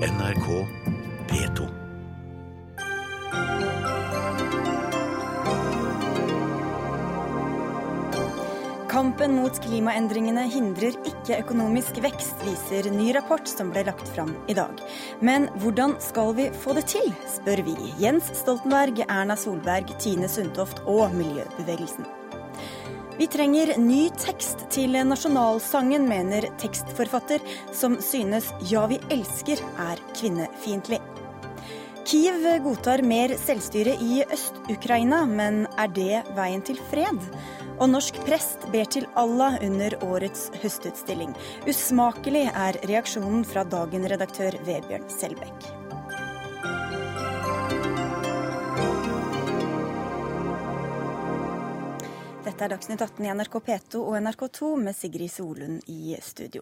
NRK P2. Kampen mot klimaendringene hindrer ikke økonomisk vekst, viser ny rapport som ble lagt fram i dag. Men hvordan skal vi få det til, spør vi Jens Stoltenberg, Erna Solberg, Tine Sundtoft og miljøbevegelsen. Vi trenger ny tekst til nasjonalsangen, mener tekstforfatter, som synes 'Ja, vi elsker' er kvinnefiendtlig. Kiev godtar mer selvstyre i Øst-Ukraina, men er det veien til fred? Og norsk prest ber til Allah under årets høstutstilling. Usmakelig er reaksjonen fra Dagen-redaktør Vebjørn Selbekk. Dette er Dagsnytt 18 i NRK P2 og NRK2 med Sigrid Solund i studio.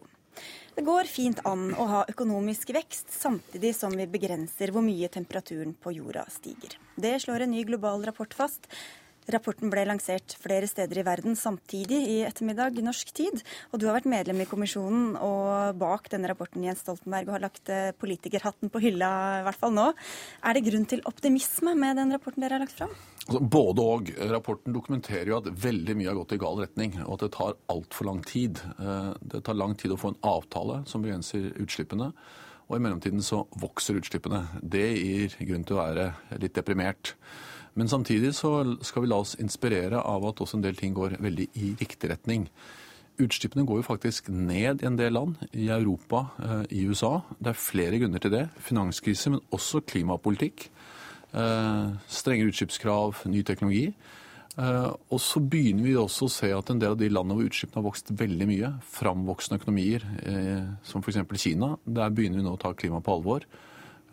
Det går fint an å ha økonomisk vekst samtidig som vi begrenser hvor mye temperaturen på jorda stiger. Det slår en ny global rapport fast. Rapporten ble lansert flere steder i verden samtidig i ettermiddag norsk tid. Og du har vært medlem i kommisjonen og bak denne rapporten, Jens Stoltenberg, og har lagt eh, politikerhatten på hylla, i hvert fall nå. Er det grunn til optimisme med den rapporten dere har lagt fram? Altså, både og. Rapporten dokumenterer jo at veldig mye har gått i gal retning, og at det tar altfor lang tid. Eh, det tar lang tid å få en avtale som begrenser utslippene. Og i mellomtiden så vokser utslippene. Det gir grunn til å være litt deprimert. Men samtidig så skal vi la oss inspirere av at også en del ting går veldig i riktig retning. Utslippene går jo faktisk ned i en del land, i Europa, eh, i USA. Det er flere grunner til det. Finanskrise, men også klimapolitikk. Strengere strenge utslippskrav, ny teknologi. Eh, og så begynner vi også å se at en del av de landene hvor utslippene har vokst veldig mye, framvoksende økonomier, som f.eks. Kina, der begynner vi nå å ta klimaet på alvor.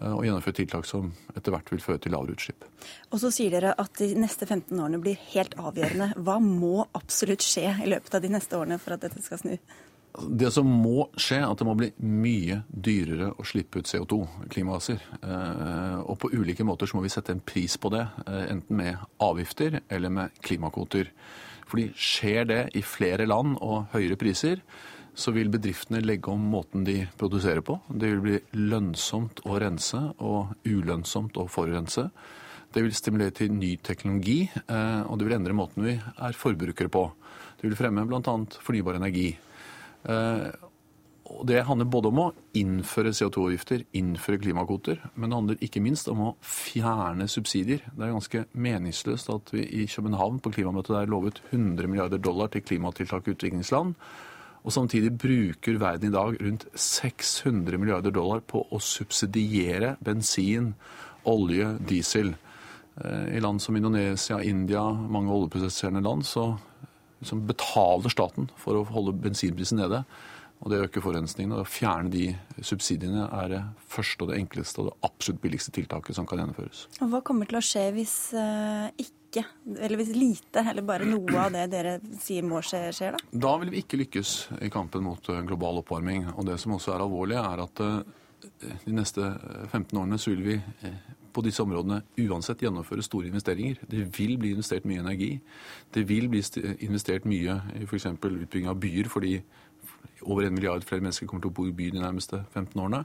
Eh, og gjennomføre tiltak som etter hvert vil føre til lavere utslipp. Og så sier dere at de neste 15 årene blir helt avgjørende. Hva må absolutt skje i løpet av de neste årene for at dette skal snu? Det som må skje, er at det må bli mye dyrere å slippe ut CO2, klimagasser. Eh, og på ulike måter så må vi sette en pris på det, eh, enten med avgifter eller med klimakvoter. Fordi skjer det i flere land og høyere priser, så vil bedriftene legge om måten de produserer på. Det vil bli lønnsomt å rense og ulønnsomt å forurense. Det vil stimulere til ny teknologi, eh, og det vil endre måten vi er forbrukere på. Det vil fremme bl.a. fornybar energi. Eh, Det handler både om å innføre CO2-avgifter, innføre klimakvoter, men det handler ikke minst om å fjerne subsidier. Det er ganske meningsløst at vi i København på klimamøtet der lovet 100 milliarder dollar til klimatiltak i utviklingsland. Og samtidig bruker verden i dag rundt 600 milliarder dollar på å subsidiere bensin, olje, diesel. Eh, I land som Indonesia, India, mange oljeprosesserende land, så, så betaler staten for å holde bensinprisen nede. Og det øker forurensningen. Å fjerne de subsidiene er det første og det enkleste og det absolutt billigste tiltaket som kan gjennomføres. Og Hva kommer til å skje hvis uh, ikke ikke, eller hvis lite, eller bare noe av det dere sier må skje, skjer, da? Da vil vi ikke lykkes i kampen mot eh, global oppvarming. Og det som også er alvorlig, er at eh, de neste 15 årene så vil vi eh, på disse områdene uansett gjennomføre store investeringer. Det vil bli investert mye energi. Det vil bli investert mye i f.eks. utbygging av byer, fordi over en milliard flere mennesker kommer til å bo i byen de nærmeste 15 årene.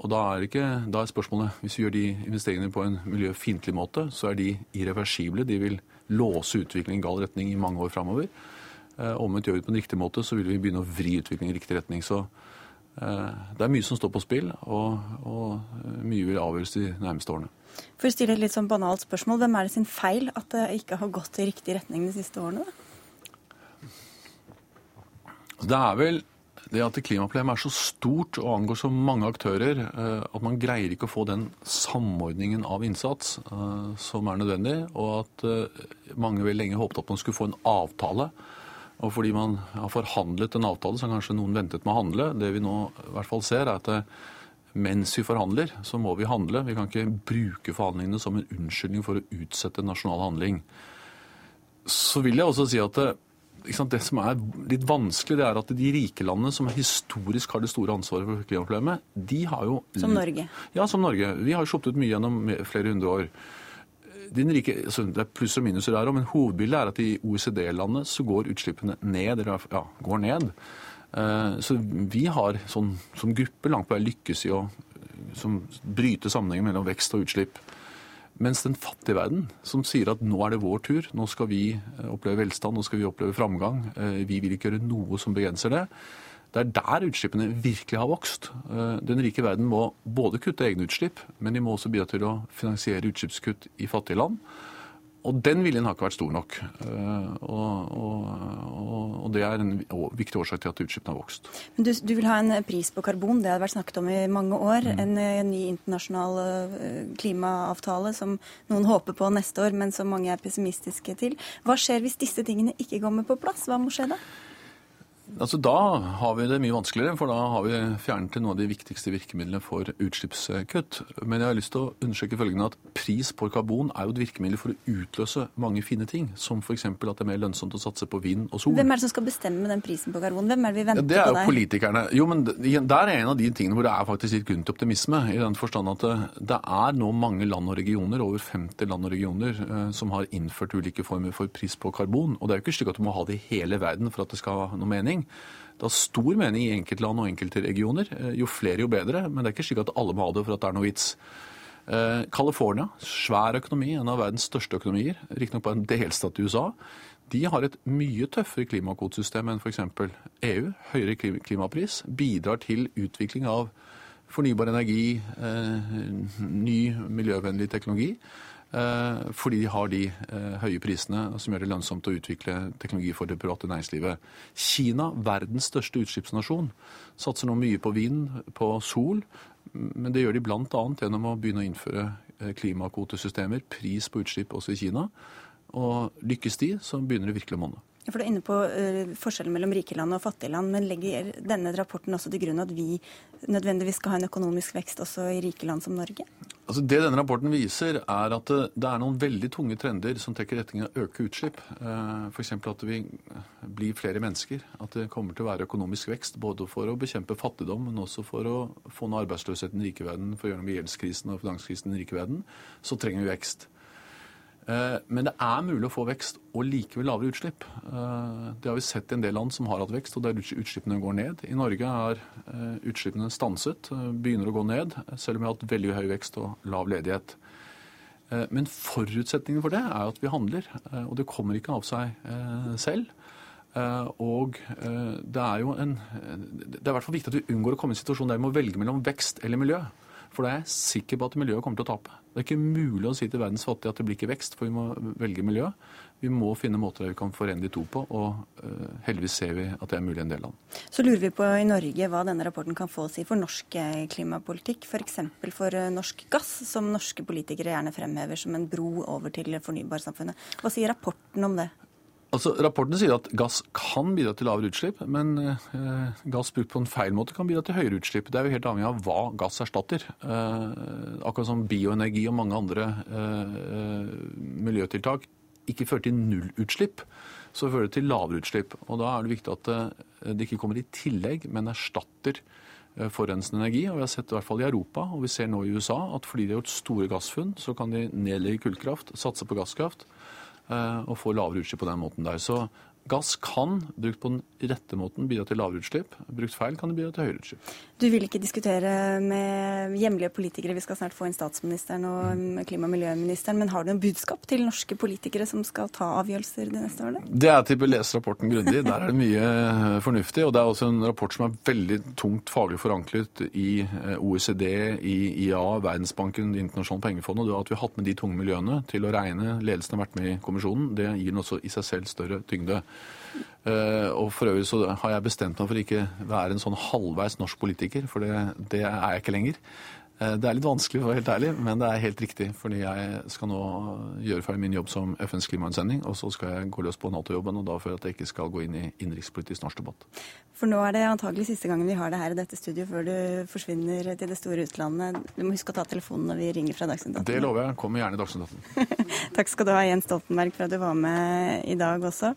Og da er, ikke, da er, spørsmålet, Hvis vi gjør de investeringene på en miljøfiendtlig måte, så er de irreversible. De vil låse utviklingen i gal retning i mange år framover. Eh, omvendt gjør vi det på en riktig måte, så vil vi begynne å vri utviklingen i riktig retning. Så eh, det er mye som står på spill, og, og eh, mye vil avgjøres de nærmeste årene. For å stille et litt sånn banalt spørsmål, hvem er det sin feil at det ikke har gått i riktig retning de siste årene? da? Det er vel det at klimaproblemet er så stort og angår så mange aktører eh, at man greier ikke å få den samordningen av innsats eh, som er nødvendig, og at eh, mange vel lenge håpet at man skulle få en avtale. Og fordi man har forhandlet en avtale, så har kanskje noen ventet med å handle. Det vi nå i hvert fall ser, er at mens vi forhandler, så må vi handle. Vi kan ikke bruke forhandlingene som en unnskyldning for å utsette nasjonal handling. Så vil jeg også si at det som er litt vanskelig, det er at de rike landene som historisk har det store ansvaret for klimaproblemet, de har jo Som Norge? Ja, som Norge. Vi har sluppet ut mye gjennom flere hundre år. Rike, altså, det er pluss og minuser der òg, men hovedbildet er at i OECD-landet så går utslippene ned. Eller ja, går ned. Eh, så vi har sånn, som gruppe langt på vei lykkes i å som bryter sammenhengen mellom vekst og utslipp. Mens den fattige verden, som sier at nå er det vår tur, nå skal vi oppleve velstand, nå skal vi oppleve framgang, vi vil ikke gjøre noe som begrenser det. Det er der utslippene virkelig har vokst. Den rike verden må både kutte egne utslipp, men de må også bidra til å finansiere utslippskutt i fattige land. Og den viljen har ikke vært stor nok. Eh, og, og, og det er en viktig årsak til at utslippene har vokst. Men du, du, vil ha en pris på karbon, det har vært snakket om i mange år. Mm. En, en, ny internasjonal eh, klimaavtale som noen håper på neste år, men som mange er pessimistiske til. Hva skjer hvis disse tingene ikke kommer på plass? Hva må skje da? Altså, da har vi det mye vanskeligere, for da har vi fjernet noen av de viktigste virkemidlene for utslippskutt. Men jeg har lyst til å undersøke følgende at pris på karbon er jo et virkemiddel for å utløse mange fine ting, som f.eks. at det er mer lønnsomt å satse på vind og sol. Hvem er det som skal bestemme den prisen på karbon? Hvem er det vi venter på der? Det er jo politikerne. Jo, men der er en av de tingene hvor det er faktisk litt grunn til optimisme. I den forstand at det, det, er nå mange land og regioner, over 50 land og regioner, eh, som har innført ulike former for pris på karbon. Og det er jo ikke slik at du må ha det i hele verden for at det skal ha noe mening mening. Det har stor mening i enkeltland og enkelte regioner. Eh, jo flere, jo bedre. Men det er ikke slik at alle må ha det for at det er noe vits. Eh, California, svær økonomi, en av verdens største økonomier, riktignok bare en delstat i USA, de har et mye tøffere klimakvotesystem enn f.eks. EU. Høyere klimapris bidrar til utvikling av fornybar energi, eh, ny miljøvennlig teknologi. Eh, fordi de har de eh, høye prisene som gjør det lønnsomt å utvikle teknologi for det private næringslivet. Kina, verdens største utslippsnasjon, satser nå mye på vind, på sol. Men det gjør de bl.a. gjennom å begynne å innføre eh, klimakvotesystemer, pris på utslipp også i Kina. Og lykkes de, så begynner det virkelig å monne. For Du er inne på uh, forskjellen mellom rike land og fattige land, men legger denne rapporten også til grunn at vi nødvendigvis skal ha en økonomisk vekst også i rike land som Norge? Altså Det denne rapporten viser, er at det, det er noen veldig tunge trender som trekker i retning av å øke utslipp. Uh, F.eks. at vi blir flere mennesker. At det kommer til å være økonomisk vekst både for å bekjempe fattigdom, men også for å få ned arbeidsløsheten i den rike verden, for å gjøre noe med gjeldskrisen og finanskrisen i den rike verden. Så trenger vi vekst. Eh, men det er mulig å få vekst og likevel lavere utslipp. Eh, det har vi sett i en del land som har hatt vekst, og der utslippene går ned. I Norge er eh, utslippene stanset, begynner å gå ned, selv om vi har hatt veldig høy vekst og lav ledighet. Men forutsetningen for det er at vi handler, og det kommer ikke av seg selv. Og det er jo en Det er i hvert fall viktig at vi unngår å komme i en situasjon der vi må velge mellom vekst eller miljø. For da er jeg sikker på at miljøet kommer til å tape. Det er ikke mulig å si til verdens fattige at det blir ikke vekst, for vi må velge miljø. Vi må finne måter vi kan forene de to på, og uh, heldigvis ser vi at det er mulig i en del land. Så lurer vi på i Norge hva denne rapporten kan få å si for norsk eh, klimapolitikk. F.eks. for, for eh, norsk gass, som norske politikere gjerne fremhever som en bro over til fornybarsamfunnet. Hva sier rapporten om det? Altså, Rapporten sier at gass kan bidra til lavere utslipp, men eh, gass brukt på en feil måte kan bidra til høyere utslipp. Det er jo helt avhengig av hva gass erstatter. Eh, akkurat som bioenergi og mange andre eh, miljøtiltak ikke fører til nullutslipp, så fører det til lavere utslipp. Og Da er det viktig at eh, det ikke kommer i tillegg, men erstatter eh, forurensende energi. Og Vi har sett i hvert fall i Europa, og vi ser nå i USA, at fordi de har gjort store gassfunn, så kan de nedlegge kullkraft, satse på gasskraft. Eh, og få lavere utslipp på den måten der. Så gass kan, brukt på den rette måten, bidra til lavere utslipp. Brukt feil kan det bidra til høyere utslipp. Du vil ikke diskutere med hjemlige politikere, vi skal snart få inn statsministeren og mm. klima- og miljøministeren, men har du noen budskap til norske politikere som skal ta avgjørelser de neste årene? Det er til å lese rapporten grundig. Der er det mye fornuftig. Og det er også en rapport som er veldig tungt faglig forankret i eh, OECD, i IA, Verdensbanken, Det internasjonale pengefondet. Og at vi har hatt med de tunge miljøene til å regne, ledelsen har vært med i kommisjonen, det gir den også i seg selv større tyngde. Eh, og for øvrig så har jeg bestemt meg for ikke være en sånn halvveis norsk politiker, for det, det er jeg ikke lenger. Eh, det er litt vanskelig, for å være helt ærlig, men det er helt riktig. Fordi jeg skal nå gjøre ferdig min jobb som FNs klimautsending, og så skal jeg gå løs på Nato-jobben. Og da for at jeg ikke skal gå inn i innenrikspolitisk norsk debatt. For nå er det antagelig siste gangen vi har det her i dette studioet før du forsvinner til det store utlandet. Du må huske å ta telefonen når vi ringer fra Dagsnytt 18. Det lover jeg. Kommer gjerne i Dagsnytt 18. Takk skal du ha, Jens Stoltenberg, for at du var med i dag også.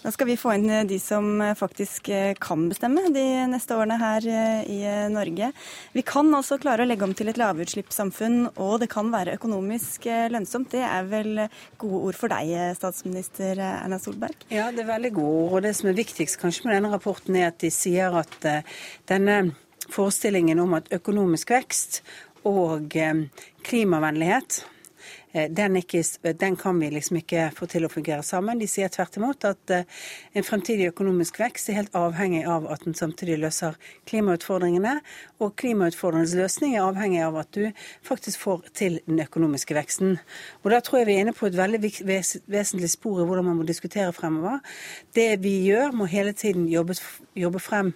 Da skal vi få inn eh, de som eh, faktisk eh, kan bestemme de neste årene her i Norge. Vi kan altså klare å legge om til et lavutslippssamfunn, og det kan være økonomisk lønnsomt. Det er vel gode ord for deg, statsminister Erna Solberg? Ja, det er veldig gode ord. Og det som er viktigst kanskje med denne rapporten, er at de sier at denne forestillingen om at økonomisk vekst og klimavennlighet den, ikke, den, kan vi liksom ikke få til å fungere sammen. De sier tvert imot at eh, en fremtidig økonomisk vekst er helt avhengig av at den samtidig løser klimautfordringene. Og klimautfordringenes løsning er avhengig av at du faktisk får til den økonomiske veksten. Og da tror jeg vi er inne på et veldig vesentlig spor i hvordan man må diskutere fremover. Det vi gjør, må hele tiden jobbe, jobbe frem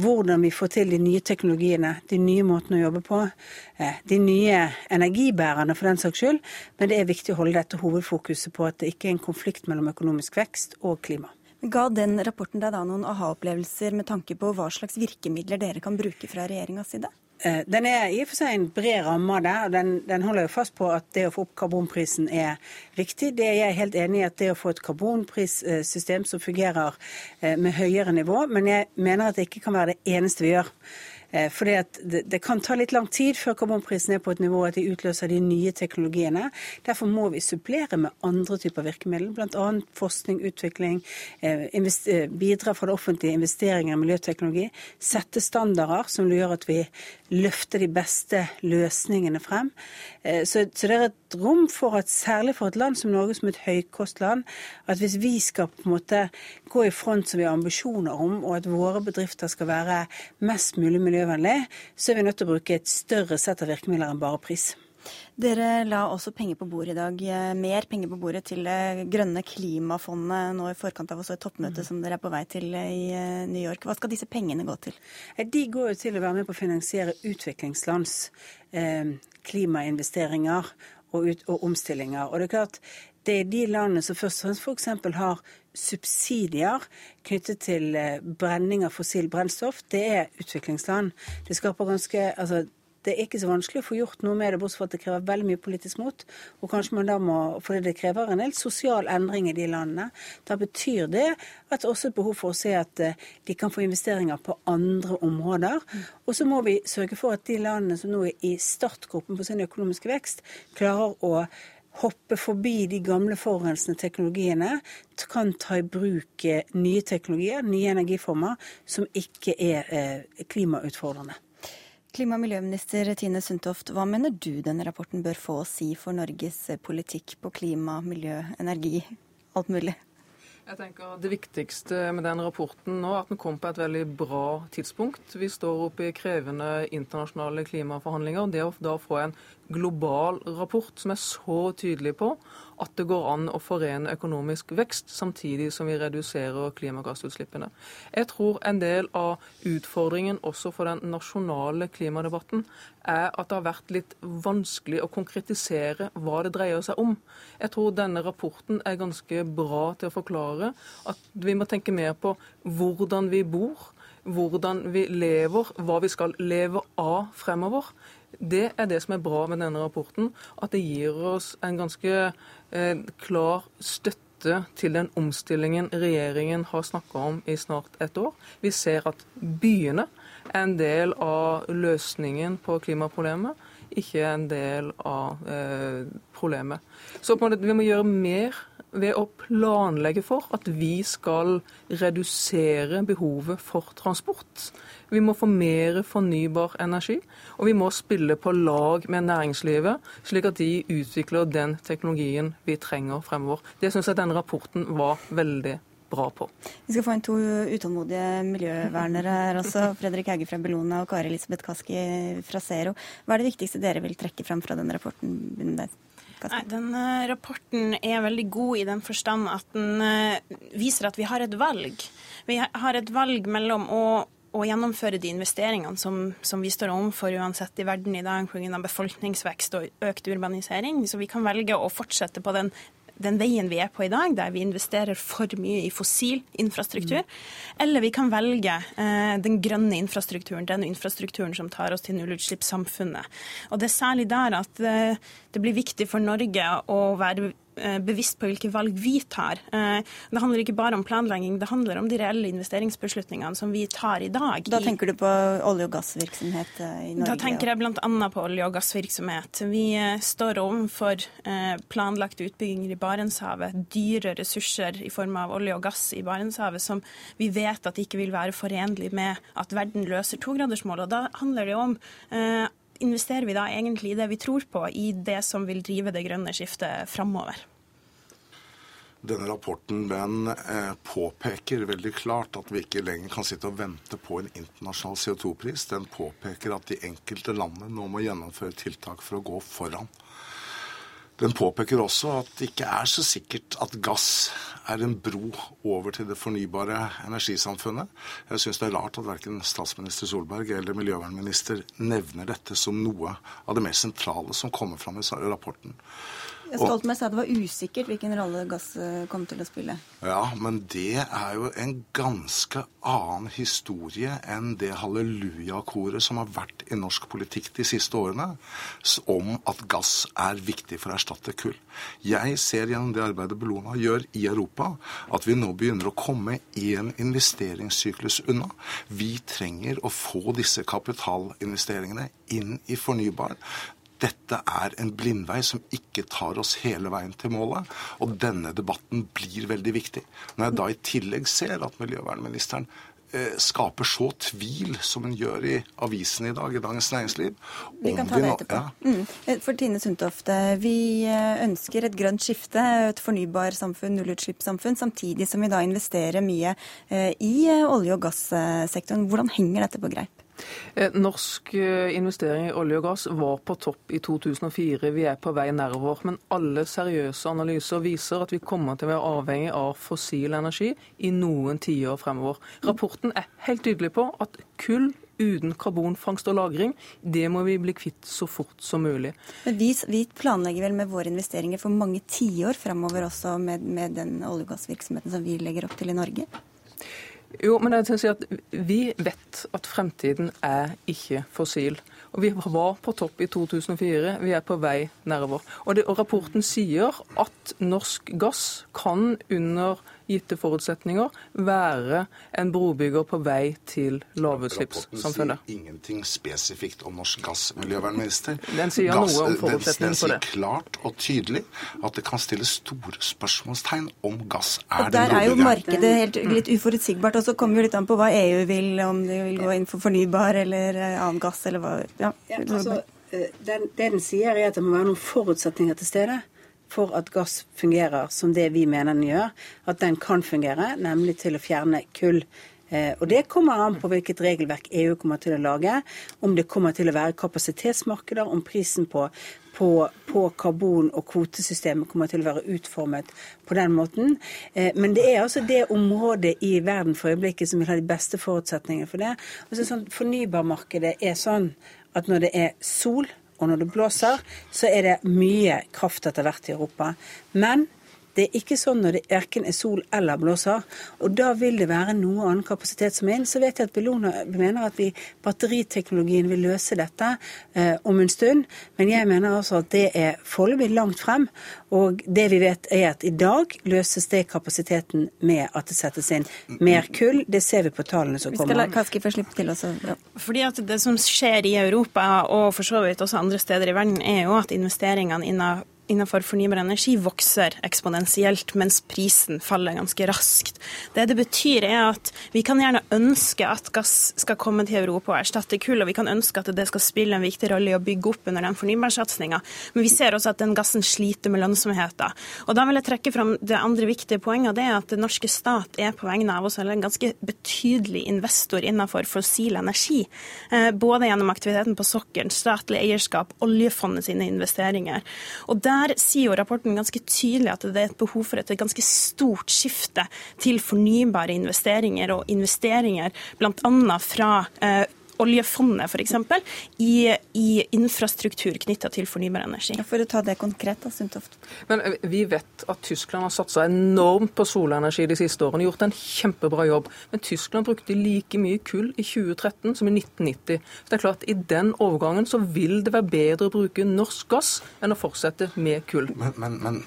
hvordan vi får til de nye teknologiene, de nye måtene å jobbe på, eh, de nye energibærerne for den saks skyld. Men det er viktig å holde dette hovedfokuset på at det ikke er en konflikt mellom økonomisk vekst og klima. Ga den rapporten deg da noen aha-opplevelser med tanke på hva slags virkemidler dere kan bruke fra regjeringas side? Eh, den er i og for seg en bred ramme av det. og den, den, holder jo fast på at det å få opp karbonprisen er viktig. Det er jeg helt enig i at det å få et karbonprissystem som fungerer eh, med høyere nivå, men jeg mener at det ikke kan være det eneste vi gjør. Eh, fordi det, det, kan ta litt lang tid før karbonprisen er på et nivå at de utløser de nye teknologiene. Derfor må vi supplere med andre typer virkemidler, bl.a. forskning, utvikling, eh, eh, bidra fra det offentlige investeringer i miljøteknologi, sette standarder som gjør at vi løfter de beste løsningene frem. Så, så det er et rom for at særlig for et land som Norge, som et høykostland, at hvis vi skal på en måte gå i front som vi har ambisjoner om, og at våre bedrifter skal være mest mulig miljøvennlig, så er vi nødt til å bruke et større sett av virkemidler enn bare pris. Dere la også penger på bordet i dag, eh, mer penger på bordet til det grønne klimafondet nå i forkant av også et toppmøte mm. som dere er på vei til eh, i eh, New York. Hva skal disse pengene gå til? De går jo til å være med på å finansiere utviklingslands eh, klimainvesteringer og, ut, og, omstillinger. Og det er klart, det er de landene som først og fremst f.eks. har subsidier knyttet til eh, brenning av fossil brennstoff, det er utviklingsland. Det skaper ganske altså, det er ikke så vanskelig å få gjort noe med det, bortsett fra at det krever veldig mye politisk mot. Og kanskje man da må, fordi det krever en del sosial endring i de landene. Da betyr det at det også er behov for å se at eh, de kan få investeringer på andre områder. Og så må vi sørge for at de landene som nå er i startgruppen på sin økonomiske vekst, klarer å hoppe forbi de gamle forurensende teknologiene, kan ta i bruk eh, nye teknologier, nye energiformer, som ikke er eh, klimautfordrende. Klima- og miljøminister Tine Sundtoft, hva mener du denne rapporten bør få å si for Norges eh, politikk på klima, miljø, energi, alt mulig? Jeg tenker Det viktigste med den rapporten nå er at den kom på et veldig bra tidspunkt. Vi står oppe i krevende internasjonale klimaforhandlinger. Det å da få en global rapport som er så tydelig på at det går an å forene økonomisk vekst samtidig som vi reduserer klimagassutslippene. Jeg tror en del av utfordringen også for den nasjonale klimadebatten er at det har vært litt vanskelig å konkretisere hva det dreier seg om. Jeg tror denne rapporten er ganske bra til å forklare at vi må tenke mer på hvordan vi bor, hvordan vi lever, hva vi skal leve av fremover. Det er det som er bra med denne rapporten, at det gir oss en ganske eh, klar støtte til den omstillingen regjeringen har snakka om i snart et år. Vi ser at byene er en del av løsningen på klimaproblemet, ikke en del av eh, problemet. Så vi må gjøre mer ved å planlegge for at vi skal redusere behovet for transport. Vi må få mer fornybar energi, og vi må spille på lag med næringslivet, slik at de utvikler den teknologien vi trenger fremover. Det syns jeg denne rapporten var veldig bra på. Vi skal få inn to utålmodige miljøvernere her også. Fredrik Hauge fra Bellona og Kari Elisabeth Kaski fra Zero. Hva er det viktigste dere vil trekke frem fra denne rapporten? Nei, den uh, Rapporten er veldig god i den forstand at den uh, viser at vi har et valg. Vi har et valg mellom å, å gjennomføre de investeringene som, som, vi står overfor uansett i verden i dag pga. befolkningsvekst og økt urbanisering. Så vi kan velge å fortsette på den den veien vi er på i dag, der vi investerer for mye i fossil infrastruktur. Mm. Eller vi kan velge eh, den grønne infrastrukturen, den infrastrukturen som tar oss til nullutslippssamfunnet. Og det er særlig der at eh, det blir viktig for Norge å være bevisst på hvilke valg vi tar. Eh, det handler ikke bare om planlegging, det handler om de reelle investeringsbeslutningene som vi tar i dag. Da tenker du på olje- og gassvirksomhet i Norge? Da tenker jeg bl.a. på olje- og gassvirksomhet. Vi står overfor planlagte utbygginger i Barentshavet, dyre ressurser i form av olje og gass i Barentshavet som vi vet at ikke vil være forenlig med at verden løser togradersmålet. Da handler det om investerer vi da egentlig i det vi tror på, i det som vil drive det grønne skiftet framover? Denne rapporten den eh, påpeker veldig klart at vi ikke lenger kan sitte og vente på en internasjonal CO2-pris. Den påpeker at de enkelte landene nå må gjennomføre tiltak for å gå foran. Den påpeker også at det ikke er så sikkert at gass er en bro over til det fornybare energisamfunnet. Jeg syns det er rart at verken statsminister Solberg eller miljøvernminister nevner dette som noe av det mer sentrale som kommer fram i rapporten. Stoltenberg sa det var usikkert hvilken rolle gass eh, kom til å spille. Ja, men det er jo en ganske annen historie enn det hallelujakoret som har vært i norsk politikk de siste årene, om at gass er viktig for å erstatte kull. Jeg ser gjennom det arbeidet Bellona gjør i Europa, at vi nå begynner å komme en investeringssyklus unna. Vi trenger å få disse kapitalinvesteringene inn i fornybar dette er en blindvei som ikke tar oss hele veien til målet. Og denne debatten blir veldig viktig. Når jeg da i tillegg ser at miljøvernministeren eh, skaper så tvil som hun gjør i avisen i dag, i Dagens Næringsliv. Vi kan ta det etterpå. Ja. Mm. Eh, for Tine Sundtofte, vi eh, ønsker et grønt skifte, et fornybarsamfunn, nullutslippssamfunn, samtidig som vi da investerer mye i olje- og gassektoren. Hvordan henger dette på greip? Eh, norsk eh, investering i olje og gass var på topp i 2004. Vi er på vei nedover. Men alle seriøse analyser viser at vi kommer til å være avhengig av fossil energi i noen tiår fremover. Rapporten er helt tydelig på at kull uten karbonfangst og -lagring, det må vi bli kvitt så fort som mulig. Men vi, vi planlegger vel med våre investeringer for mange tiår fremover også med, med den olje- og gassvirksomheten som vi legger opp til i Norge? Jo, men jeg si at Vi vet at fremtiden er ikke fossil. Og Vi var på topp i 2004. Vi er på vei nedover. Og, og Rapporten sier at norsk gass kan under gitte forutsetninger, være en brobygger på vei til lavutslippssamfunnet. Rapporten sier ingenting spesifikt om norsk gass, miljøvernminister. Den sier gass, noe om forutsetningen for det. Den sier klart og tydelig at det kan stilles store spørsmålstegn om gass er og Der er jo markedet helt, litt uforutsigbart. Og så kommer jo litt an på hva EU vil, om de vil gå inn for fornybar eller eh, annen gass eller hva. Ja. ja altså, eh, den, det den sier, er at det må være noen forutsetninger til stede for at gass fungerer som det vi mener den gjør, at den kan fungere, nemlig til å fjerne kull. Eh, og Det kommer an på hvilket regelverk EU kommer til å lage. Om det kommer til å være kapasitetsmarkeder, om prisen på, på, på karbon- og kvotesystemet kommer til å være utformet på den måten. Eh, men det er altså det området i verden for øyeblikket som vil ha de beste forutsetningene for det. Altså sånn, Fornybarmarkedet er sånn at når det er sol, og når det blåser, så er det mye kraft etter hvert i Europa. Men det er ikke sånn når det verken er sol eller blåser. Og da vil det være noe annen kapasitet som er inn. Så vet jeg at Bellona mener at vi, batteriteknologien vil løse dette eh, om en stund. Men jeg mener altså at det er foreløpig langt frem. Og det vi vet er at i dag løses det kapasiteten med at det settes inn mer kull. Det ser vi på tallene som kommer. Vi skal la Kaski få slippe til også. Ja. Fordi at Det som skjer i Europa og for så vidt også andre steder i verden, er jo at investeringene innen innenfor fornybar energi vokser eksponentielt, mens prisen faller ganske raskt. Det det betyr, er at vi kan gjerne ønske at gass skal komme til Europa og erstatte kull, og vi kan ønske at det skal spille en viktig rolle i å bygge opp under den fornybarsatsinga, men vi ser også at den gassen sliter med lønnsomheten. Og da vil jeg trekke fram det andre viktige poenget, det er at den norske stat er på vegne av oss en ganske betydelig investor innenfor fossil energi. Eh, både gjennom aktiviteten på sokkelen, statlig eierskap, oljefondet sine investeringer. Og der der sier jo rapporten ganske tydelig at det er et behov for et ganske stort skifte til fornybare investeringer og investeringer bl.a. fra eh, oljefondet f.eks. I, i infrastruktur knytta til fornybar energi. Ja, for å ta det konkret, da, Sundtoft. Men eh, Vi vet at Tyskland har satsa enormt på solenergi de siste årene. Gjort en kjempebra jobb. Men Tyskland brukte like mye kull i 2013 som i 1990. Så det er klart, I den overgangen så vil det være bedre å bruke norsk gass enn å fortsette med kull. Men, men, men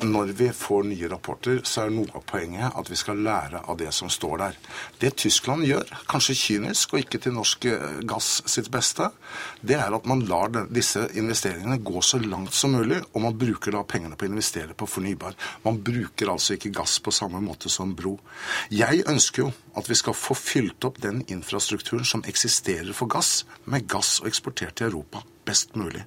når vi får nye rapporter, så er noe av poenget at vi skal lære av det som står der. Det Tyskland gjør, kanskje kynisk og ikke til norsk eh, gass sitt beste, det er at man lar disse investeringene gå så langt som mulig, og man bruker da pengene på å investere på fornybar. Man bruker altså ikke gass på samme måte som bro. Jeg ønsker jo at vi skal få fylt opp den infrastrukturen som eksisterer for gass, med gass og eksportert til Europa best mulig.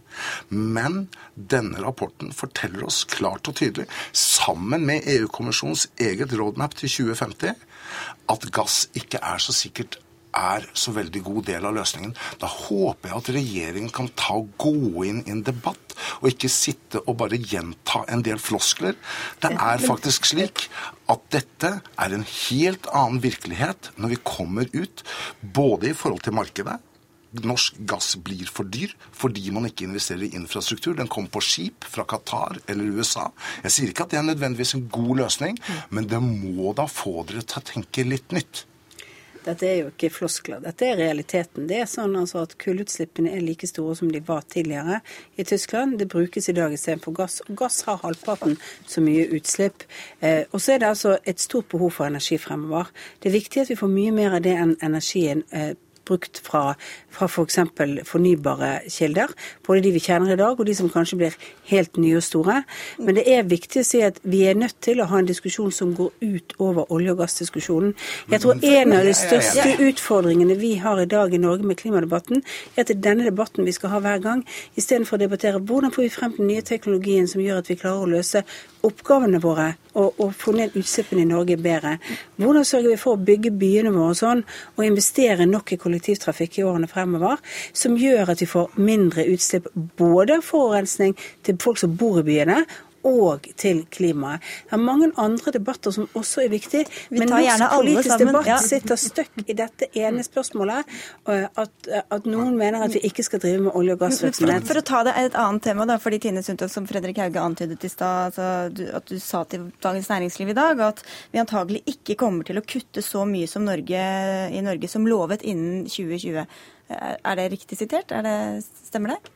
Men denne rapporten forteller oss klart og tydelig, sammen med EU-kommisjonens eget roadmap til 2050, at gass ikke er så sikkert er så veldig god del av løsningen. Da håper jeg at regjeringen kan ta og gå inn i en debatt, og ikke sitte og bare gjenta en del floskler. Det er faktisk slik at dette er en helt annen virkelighet når vi kommer ut, både i forhold til markedet, norsk gass blir for dyr fordi man ikke investerer i infrastruktur. Den kommer på skip fra Qatar eller USA. Jeg sier ikke at det er nødvendigvis en god løsning, men det må da få dere til å tenke litt nytt. Dette er jo ikke floskler, dette er realiteten. Det er sånn altså at Kullutslippene er like store som de var tidligere i Tyskland. Det brukes i dag istedenfor gass. Og gass har halvparten så mye utslipp. Eh, og så er det altså et stort behov for energi fremover. Det er viktig at vi får mye mer av det enn energien eh, brukt fra, fra f.eks. For fornybare kilder. Både de vi kjenner i dag, og de som kanskje blir helt nye og store. Men det er viktig å si at vi er nødt til å ha en diskusjon som går ut over olje- og gassdiskusjonen. Jeg tror en av de største utfordringene vi har i dag i Norge med klimadebatten, er at det er denne debatten vi skal ha hver gang, istedenfor å debattere hvordan får vi frem den nye teknologien som gjør at vi klarer å løse oppgavene våre og, og få ned utslippene i Norge bedre. Hvordan sørger vi for å bygge byene våre sånn og investere nok i kollektivtrafikk i årene fremover, som gjør at vi får mindre utslipp både av forurensning til folk som bor i byene, og til klimaet. Det er mange andre debatter som også er viktige, men norsk politisk sammen. debatt ja. sitter støkk i dette ene spørsmålet. At, at, noen mener at vi ikke skal drive med olje- og gassvirksomhet. For, for, å ta det et annet tema, da, fordi Tine Sundtoft, som Fredrik Hauge antydet i stad, altså, at du sa til Dagens Næringsliv i dag at vi antagelig ikke kommer til å kutte så mye som Norge, i Norge som lovet innen 2020. Er det riktig sitert? Det, stemmer det?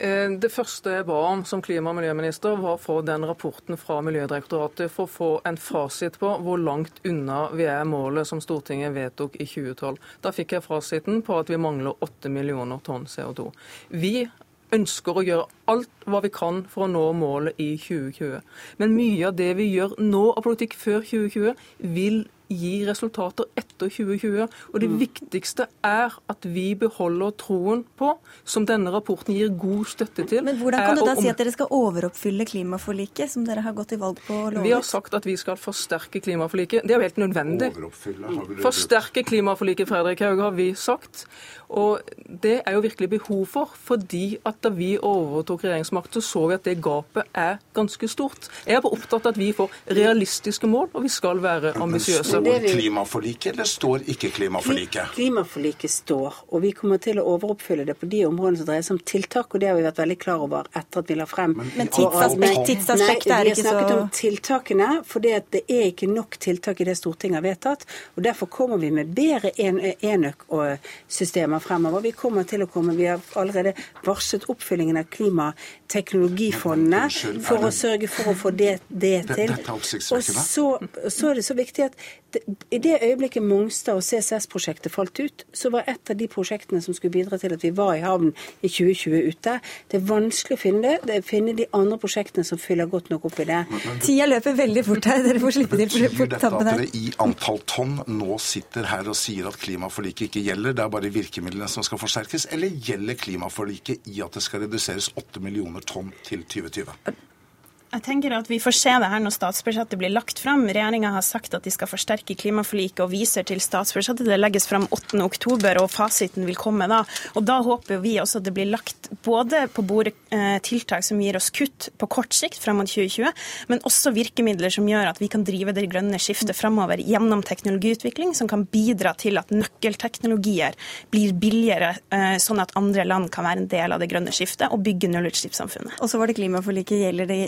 Eh, det første jeg ba om som klima- og miljøminister, var å få den rapporten fra Miljødirektoratet for å få en fasit på hvor langt unna vi er målet som Stortinget vedtok i 2012. Da fikk jeg fasiten på at vi mangler 8 millioner tonn CO2. Vi ønsker å gjøre alt hva vi kan for å nå målet i 2020. Men mye av det vi gjør nå av politikk før 2020, vil gi resultater etter 2020. Og det mm. viktigste er at vi beholder troen på, som denne rapporten gir god støtte til Men hvordan kan du da si at dere skal overoppfylle klimaforliket, som dere har gått i valg på å love? Vi har sagt at vi skal forsterke klimaforliket. Det er jo helt nødvendig. Forsterke klimaforliket, Fredrik Hauge, har vi sagt. Og det er jo virkelig behov for, fordi at da vi overtok regjeringsmakt, så så vi at det gapet er ganske stort. Jeg er opptatt av at vi får realistiske mål, og vi skal være ambisiøse. Står klimaforliket, eller står ikke klimaforliket? Klimaforliket står, og vi kommer til å overoppfylle det på de områdene som dreier seg om tiltak, og det har vi vært veldig klar over etter at vi la frem. Men, men tidsaspekt, tidsaspekt er ikke så Vi har snakket om tiltakene, for det er ikke nok tiltak i det Stortinget har vedtatt. og Derfor kommer vi med bedre enøk-systemer fremover. Vi kommer til å komme, vi har allerede varslet oppfyllingen av klimateknologifondene for å sørge for å få det, det til. Og så, så er det så viktig at i det øyeblikket Mongstad og CCS-prosjektet falt ut, så var et av de prosjektene som skulle bidra til at vi var i havn i 2020 ute. Det er vanskelig å finne det. det er å finne de andre prosjektene som fyller godt nok opp i det. Tida løper veldig fort her. Dere får slippe til. Betyr dette at dere i antall tonn nå sitter her og sier at klimaforliket ikke gjelder, det er bare virkemidlene som skal forsterkes, eller gjelder klimaforliket i at det skal reduseres 8 millioner tonn til 2020? Jeg tenker at Vi får se det her når statsbudsjettet blir lagt fram. Regjeringa har sagt at de skal forsterke klimaforliket og viser til statsbudsjettet. Det legges fram 8.10, og fasiten vil komme da. Og Da håper vi også at det blir lagt både på bordet eh, tiltak som gir oss kutt på kort sikt fram mot 2020, men også virkemidler som gjør at vi kan drive det grønne skiftet framover gjennom teknologiutvikling, som kan bidra til at nøkkelteknologier blir billigere, eh, sånn at andre land kan være en del av det grønne skiftet og bygge nullutslippssamfunnet. Og så var det klimaforliket. Gjelder det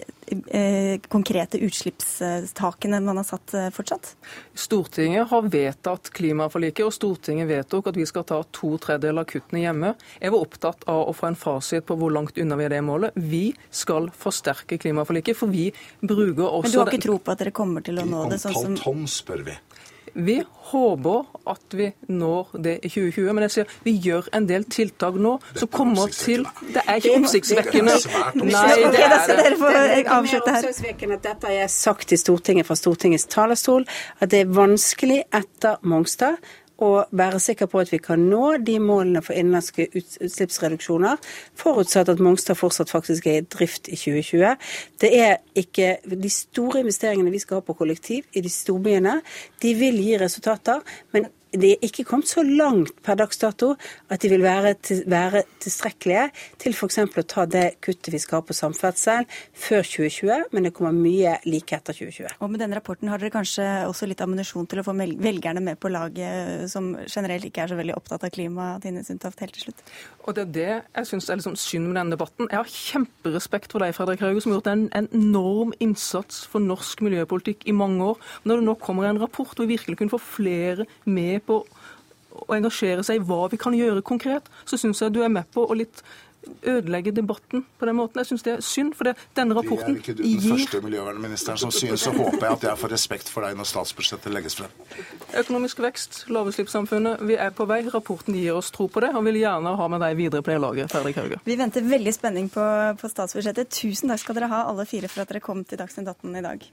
konkrete utslippstakene man har satt fortsatt? Stortinget har vedtatt klimaforliket, og Stortinget vedtok at vi skal ta to tredjedeler av kuttene hjemme. Jeg var opptatt av å få en fasit på hvor langt unna vi er det målet. Vi skal forsterke klimaforliket, for vi bruker også Men du har ikke tro på at dere kommer til å nå det? sånn som... tonn, spør vi. Vi håper at vi når det i 2020, men jeg sier vi gjør en del tiltak nå som kommer til Det er ikke oppsiktsvekkende. Nei, det er det. Det. Dette har jeg sagt i Stortinget fra Stortingets talerstol, at det er vanskelig etter Mongstad og være sikker på at vi kan nå de målene for innenlandske utslippsreduksjoner, forutsatt at Mongstad fortsatt faktisk er i drift i 2020. Det er ikke De store investeringene vi skal ha på kollektiv i de storbyene, de vil gi resultater. men de er ikke kommet så langt per dags dato at de vil være, til, være tilstrekkelige til f.eks. å ta det kuttet vi skal ha på samferdsel før 2020, men det kommer mye like etter 2020. Og Med denne rapporten har dere kanskje også litt ammunisjon til å få velgerne med på laget, som generelt ikke er så veldig opptatt av klima, Tine Sundtoft, helt til slutt? Og Det er det jeg syns er liksom synd med denne debatten. Jeg har kjemperespekt for deg, Fredrik Hauge, som har gjort en, en enorm innsats for norsk miljøpolitikk i mange år. Når det nå kommer en rapport hvor vi virkelig kunne få flere med på å engasjere seg i hva vi kan gjøre konkret, så syns jeg du er med på å litt ødelegge debatten på den måten. Jeg syns det er synd, for det, denne rapporten gir Det er ikke du den første miljøvernministeren som synes, så håper jeg at jeg får respekt for deg når statsbudsjettet legges frem. Økonomisk vekst, lavutslippssamfunnet, vi er på vei. Rapporten gir oss tro på det, og vil gjerne ha med deg videre på det laget, Fredrik Hauge. Vi venter veldig spenning på, på statsbudsjettet. Tusen takk skal dere ha, alle fire, for at dere kom til Dagsnytt 18 i dag.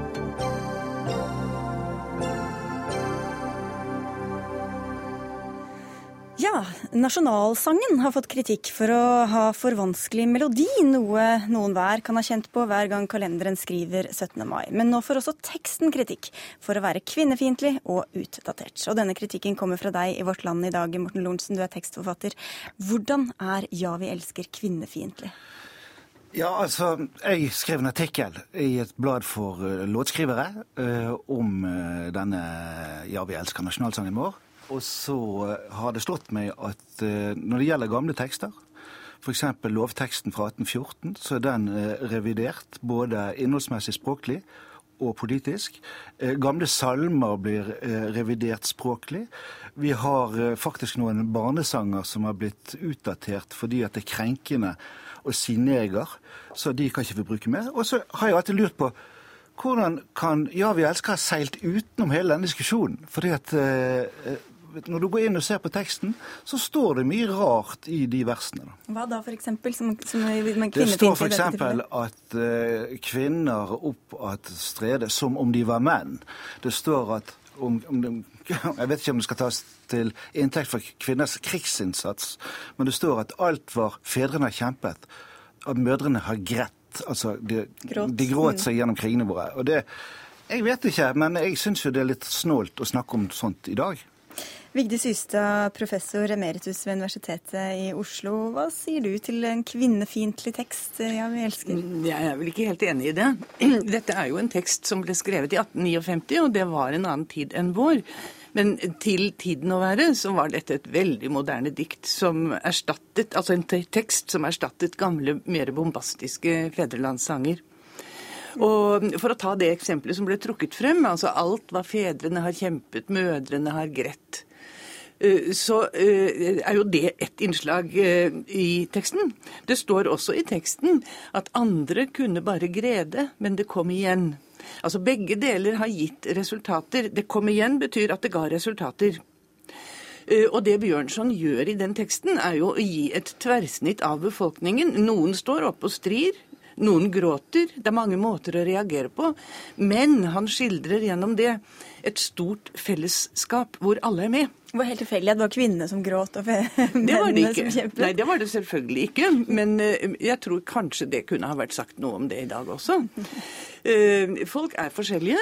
Nasjonalsangen har fått kritikk for å ha for vanskelig melodi, noe noen hver kan ha kjent på hver gang kalenderen skriver 17. mai. Men nå får også teksten kritikk for å være kvinnefiendtlig og utdatert. Og denne kritikken kommer fra deg i Vårt Land i dag, Morten Lorentzen, du er tekstforfatter. Hvordan er Ja, vi elsker kvinnefiendtlig? Ja, altså, Jeg skrev en artikkel i et blad for uh, låtskrivere uh, om uh, denne Ja, vi elsker nasjonalsangen vår. Og så eh, har det slått meg at eh, når det gjelder gamle tekster, f.eks. lovteksten fra 1814, så er den eh, revidert både innholdsmessig språklig og politisk. Gamle salmer blir revidert språklig. Vi har faktisk noen barnesanger som har blitt utdatert fordi at det er krenkende å si neger, så de kan ikke vi bruke mer. Og så har jeg alltid lurt på hvordan kan Ja, vi elsker ha seilt utenom hele denne diskusjonen. Fordi at når du går inn og ser på teksten, så står det mye rart i de versene. Hva da, f.eks.? Som, som det står f.eks. at uh, kvinner opp at strede som om de var menn. Det står at om, om de, Jeg vet ikke om det skal tas til inntekt for kvinners krigsinnsats, men det står at alt var fedrene har kjempet, at mødrene har grett. Altså, de, gråt. de gråt seg gjennom krigene våre. Og det, jeg vet ikke, men jeg syns jo det er litt snålt å snakke om sånt i dag. Vigdis Ystad, professor emeritus ved Universitetet i Oslo. Hva sier du til en kvinnefiendtlig tekst? Ja, vi elsker. Mm, jeg er vel ikke helt enig i det. Dette er jo en tekst som ble skrevet i 1859, og det var en annen tid enn vår. Men til tiden å være så var dette et veldig moderne dikt som erstattet, altså en tekst som erstattet gamle, mer bombastiske fedrelandssanger. Og For å ta det eksempelet som ble trukket frem, altså alt hva fedrene har kjempet, mødrene har grett. Eh, så eh, er jo det ett innslag eh, i teksten. Det står også i teksten at andre kunne bare grede, men det kom igjen. Altså begge deler har gitt resultater. Det kom igjen betyr at det ga resultater. Og det Bjørnson gjør i den teksten, er jo å gi et tverrsnitt av befolkningen. Noen står oppe og strir, noen gråter. Det er mange måter å reagere på. Men han skildrer gjennom det et stort fellesskap hvor alle er med. Det var helt tilfeldig at det var kvinnene som gråt og mennene som kjempet? Nei, det var det selvfølgelig ikke. Men eh, jeg tror kanskje det kunne ha vært sagt noe om det i dag også. Eh, folk er forskjellige.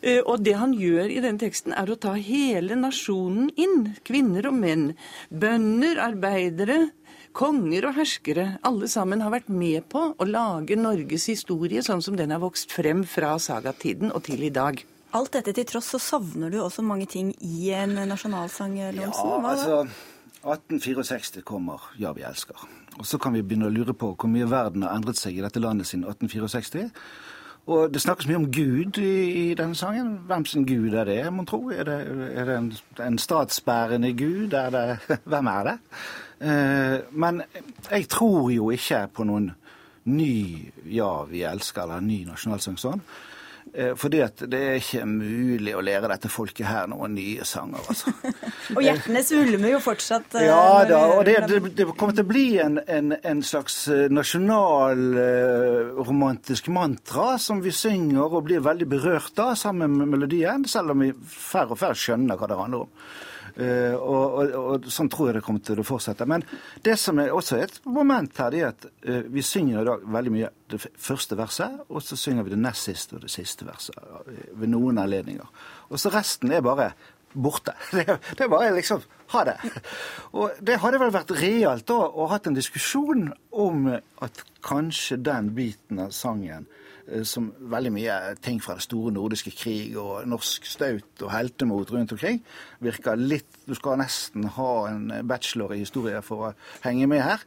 Eh, og det han gjør i den teksten, er å ta hele nasjonen inn. Kvinner og menn. Bønder, arbeidere, konger og herskere. Alle sammen har vært med på å lage Norges historie sånn som den har vokst frem fra sagatiden og til i dag. Alt dette til tross, så savner du også mange ting i en nasjonalsang, Lorentzen. Ja, altså 1864 kommer 'Ja, vi elsker'. Og så kan vi begynne å lure på hvor mye verden har endret seg i dette landet siden 1864. Og det snakkes mye om Gud i, i denne sangen. Hvem sin gud er det, mon tro? Er det, er det en, en statsbærende gud? Er det, hvem er det? Eh, men jeg tror jo ikke på noen ny 'Ja, vi elsker' eller ny nasjonalsang sånn. Eh, fordi at det er ikke mulig å lære dette folket her noen nye sanger, altså. Og hjertene svulmer jo fortsatt. eh, Ja da, og det, det, kommer til å bli en, en, en slags eh, nasjonalromantisk mantra som vi synger og blir veldig berørt av sammen med melodien, selv om vi færre og færre skjønner hva det handler om. Eh, og, og, og sånn tror jeg det kommer til å fortsette. Men det som er også et moment her, det er at eh, vi synger i dag veldig mye det første verset, og så synger vi det nest siste og det siste verset eh, ved noen anledninger. Og så resten er bare borte. Det, det bare liksom ha det. Og det hadde vel vært realt da å hatt en diskusjon om at kanskje den biten av sangen som veldig mye ting fra det store nordiske krig og norsk staut og heltemot rundt omkring, virker litt Du skal nesten ha en bachelor i historie for å henge med her.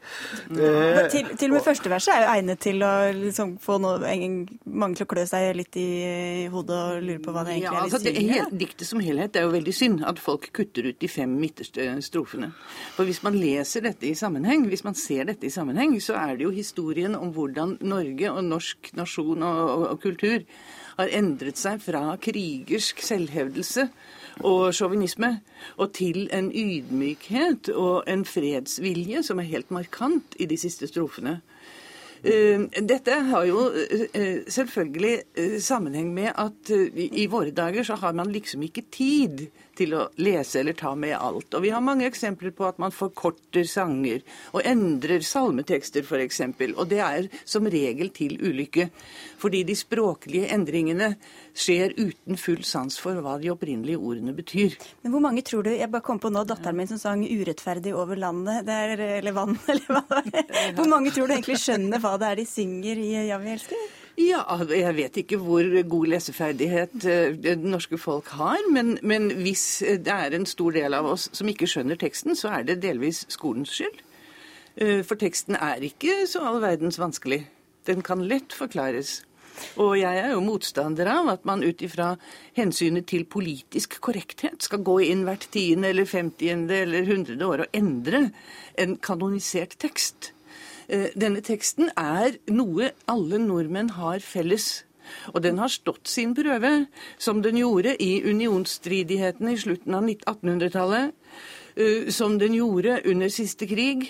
Eh, Til, til og med første verset er jo egnet til å liksom få noe, en, mange til å klø seg litt i hodet og lure på hva det egentlig Ja, er altså de det, synger. hel- Diktet som helhet er jo veldig synd at folk kutter ut de fem midterste strofene. For hvis man leser dette i sammenheng, hvis man ser dette i sammenheng, så er det jo historien om hvordan Norge og norsk nasjon og, og, og kultur har endret seg fra krigersk selvhevdelse og sjåvinisme og til en ydmykhet og en fredsvilje som er helt markant i de siste strofene. Eh, Dette har jo eh, selvfølgelig eh, sammenheng med at i våre dager så har man liksom ikke tid til å lese eller ta med alt. Og vi har mange eksempler på at man forkorter sanger og endrer salmetekster f.eks. Og det er som regel til ulykke. Fordi de språklige endringene skjer uten full sans for hva de opprinnelige ordene betyr. Men hvor mange tror du Jeg bare kom på nå datteren min som sang 'Urettferdig over landet', det er, eller vann, eller hva det var. Hvor mange tror du egentlig skjønner hva det er de synger i 'Ja, vi elsker'? Ja, jeg vet ikke hvor god leseferdighet eh, det norske folk har, men, men hvis det er en stor del av oss som ikke skjønner teksten, så er det delvis skolens skyld. Eh, For teksten er ikke så all verdens vanskelig. Den kan lett forklares. Og jeg er jo motstander av at man ut ifra hensynet til politisk korrekthet skal gå inn hvert tiende eller femtiende eller hundrede år og endre en kanonisert tekst. Eh, Denne teksten er noe alle nordmenn har felles. Og den har stått sin prøve, som den gjorde i unionsstridighetene i slutten av 1800-tallet, eh, som den gjorde under siste krig,